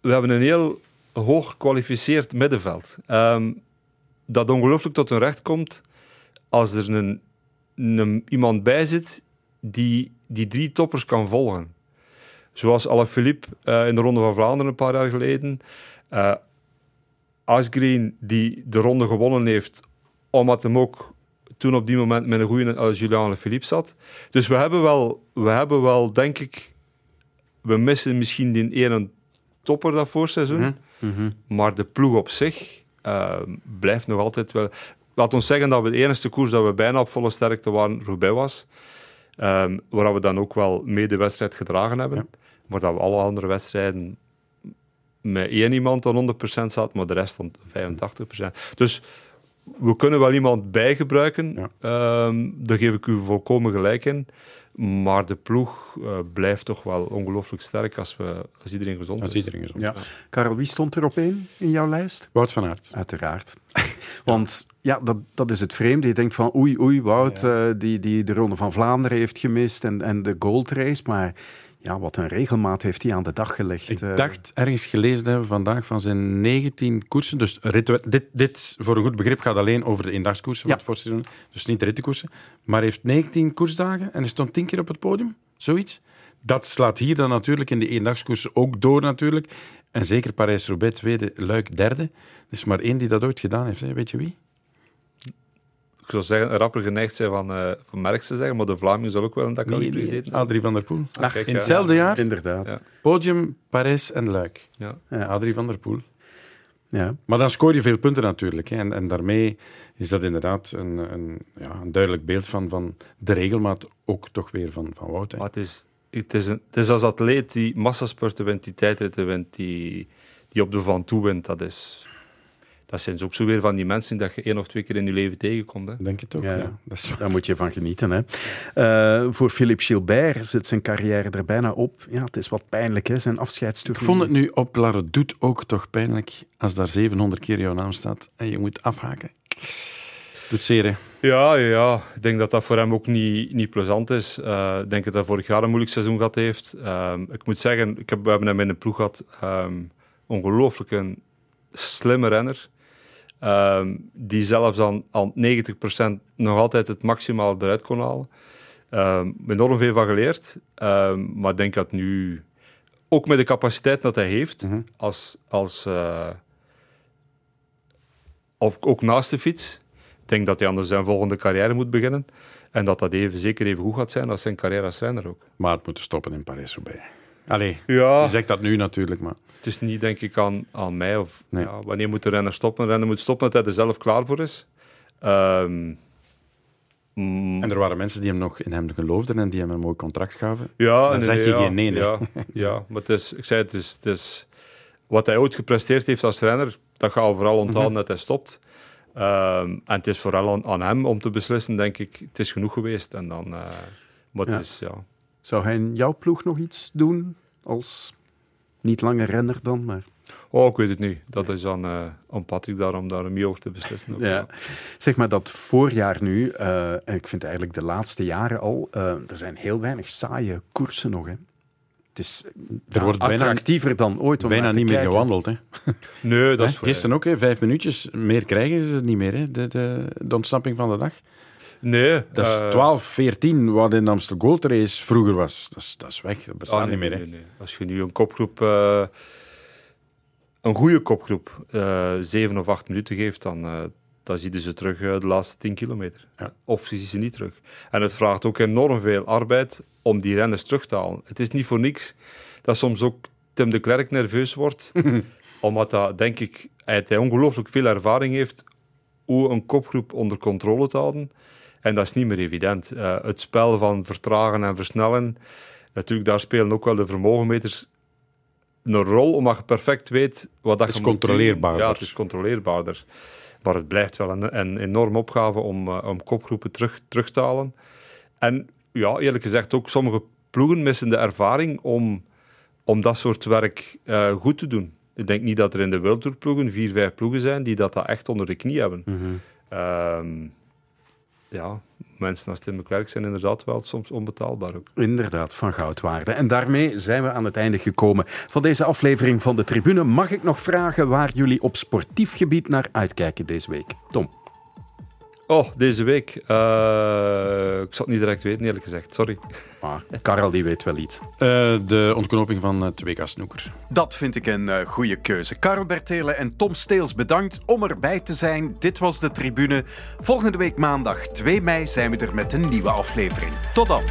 We hebben een heel hoog gekwalificeerd middenveld. Ehm, dat ongelooflijk tot een recht komt als er een, iemand bij zit die die drie toppers kan volgen. Zoals Alaphilippe eh in de Ronde van Vlaanderen een paar jaar geleden. eh Asgreen, die de ronde gewonnen heeft, omdat hem ook toen op die moment met een goede uh, Julian Alaphilippe zat. Dus we hebben wel, we hebben wel denk ik, we missen misschien die ene topper dat voorseizoen, Mhm. Mhm. maar de ploeg op zich eh, blijft nog altijd wel... Laat ons zeggen dat we de enige koers dat we bijna op volle sterkte waren, Roubaix was. Ehm, waar we dan ook wel mee de wedstrijd gedragen hebben. Maar dat we alle andere wedstrijden met één iemand aan 100% zat, maar de rest aan 85%. Dus we kunnen wel iemand bijgebruiken. Ehm, daar geef ik u volkomen gelijk in. Maar de ploeg eh, blijft toch wel ongelooflijk sterk als, we, als iedereen gezond Als is. iedereen gezond Ja. Karel, wie stond er op één in jouw lijst? Wout van Aert. Uiteraard. <laughs> Want ja, dat, dat is het vreemde. Je denkt van oei, oei, Wout, eh, die, die de Ronde van Vlaanderen heeft gemist en, en de Gold Race. Maar ja, wat een regelmaat heeft hij aan de dag gelegd. Ik eh. dacht ergens gelezen hebben vandaag van zijn 19 koersen. Dus rit- dit, dit, voor een goed begrip, gaat alleen over de eendagskoersen van Ja. het voorseizoen. Dus niet de rittenkoersen. Maar heeft 19 koersdagen en hij stond 10 keer op het podium. Zoiets. Dat slaat hier dan natuurlijk in de eendagskoersen ook door natuurlijk. En zeker Parijs-Roubaix tweede, Luik derde. Er is maar één die dat ooit gedaan heeft. Hè. Weet je wie? Ik zou zeggen, rapper geneigd zijn van, eh van Merckx te zeggen, maar de Vlaming zal ook wel een dak Nee, nee, gezeten Adrie van der Poel. Ah, kijk, in ja. hetzelfde jaar. Inderdaad. Ja. Podium, Parijs en Luik. Ja. Adrie van der Poel. Ja. Maar dan scoor je veel punten natuurlijk. Hè. En, en daarmee is dat inderdaad een, een, ja, een duidelijk beeld van, van de regelmaat ook toch weer van, van Wout. hè. Maar het is, het, is een, het is als atleet die massaspurten wint, die tijdritten wint, die, die op de Van Toe wint. Dat is, dat zijn ook zo weer van die mensen dat je één of twee keer in je leven tegenkomt. Hè. Denk het ook, Ja, ja. Dat is Daar moet je van genieten. Hè. Eh, voor Philippe Gilbert zit zijn carrière er bijna op. Ja, het is wat pijnlijk, hè, zijn afscheidstoer. Ik vond het nu op Larre doet ook toch pijnlijk als daar 700 keer jouw naam staat en je moet afhaken. Doet zeer, hè? Ja, ja, ja, ik denk dat dat voor hem ook niet, niet plezant is. Eh, ik denk dat hij vorig jaar een moeilijk seizoen gehad heeft. Ehm, ik moet zeggen, ik heb, we hebben hem in de ploeg gehad. ehm ongelooflijk een slimme renner. Ehm, die zelfs aan, aan 90% nog altijd het maximaal eruit kon halen. Ehm enorm veel van geleerd. Ehm, maar ik denk dat nu, ook met de capaciteit dat hij heeft, als, als, eh, of, ook naast de fiets, ik denk dat hij anders zijn volgende carrière moet beginnen. En dat dat even, zeker even goed gaat zijn als zijn carrière als renner ook. Maar het moet stoppen in Parijs-Roubaix. Allee, Ja. je zegt dat nu natuurlijk, maar... Het is niet, denk ik, aan, aan mij. Of, ja, wanneer moet de renner stoppen? Een renner moet stoppen dat hij er zelf klaar voor is. Ehm, mm, En er waren mensen die hem nog in hem geloofden en die hem een mooi contract gaven. Ja, Dan nee, zeg nee, je ja, geen nee. Ja, ja, maar het is, ik zei het, is, het is wat hij ooit gepresteerd heeft als renner, dat gaan we vooral onthouden Mhm. dat hij stopt. Ehm, en het is vooral aan, aan hem om te beslissen, denk ik. Het is genoeg geweest. En dan, eh, maar het Ja. is, ja. Zou hij in jouw ploeg nog iets doen als niet langer renner dan, maar... Oh, ik weet het niet. Dat is aan, eh, aan Patrick daar om daar mee over te beslissen. ook, Ja. Zeg maar dat voorjaar nu, eh, en ik vind eigenlijk de laatste jaren al, eh, er zijn heel weinig saaie koersen nog. Hè. Het is Er wordt bijna- attractiever dan ooit om Bijna niet meer gewandeld, hè? Nee, dat is. Gisteren ook, hè? vijf minuutjes. Meer krijgen ze niet meer, hè? De, de, de ontsnapping van de dag. Nee. Dat is eh, 12, 14, wat in de Amstel Gold Race vroeger was. Dat is, dat is weg, dat bestaat Ah, nee, niet meer. nee, nee. Als je nu een kopgroep, eh, een goede kopgroep, eh, zeven of acht minuten geeft, dan, eh, dan zie je ze terug eh, de laatste tien kilometer. Of zie je ze niet terug. En het vraagt ook enorm veel arbeid om die renners terug te halen. Het is niet voor niks dat soms ook Tim de Klerk nerveus wordt, <laughs> omdat dat, denk ik, hij hij ongelooflijk veel ervaring heeft hoe een kopgroep onder controle te houden. En dat is niet meer evident. Eh, het spel van vertragen en versnellen, natuurlijk, daar spelen ook wel de vermogenmeters een rol, omdat je perfect weet wat dat Het is je moet doen. controleerbaarder. Ja, het is controleerbaarder. Maar het blijft wel een, een enorme opgave om, eh, om kopgroepen terug, terug te halen. En ja, eerlijk gezegd, ook sommige ploegen missen de ervaring om, om dat soort werk eh, goed te doen. Ik denk niet dat er in de World Tour ploegen vier, vijf ploegen zijn die dat, dat echt onder de knie hebben. Ehm, ja, mensen als Tim de Klerk zijn inderdaad wel soms onbetaalbaar ook. Inderdaad, van goudwaarde. En daarmee zijn we aan het einde gekomen van deze aflevering van de Tribune. Mag ik nog vragen waar jullie op sportief gebied naar uitkijken deze week? Tom. Oh, deze week. Eh, ik zal het niet direct weten, eerlijk gezegd. Sorry. Ah, Karel, die weet wel iets. Eh, de ontknoping van het WK Snoeker. Dat vind ik een eh, goede keuze. Karel Bertelen en Tom Steels, bedankt om erbij te zijn. Dit was de Tribune. Volgende week maandag 2 mei zijn we er met een nieuwe aflevering. Tot dan.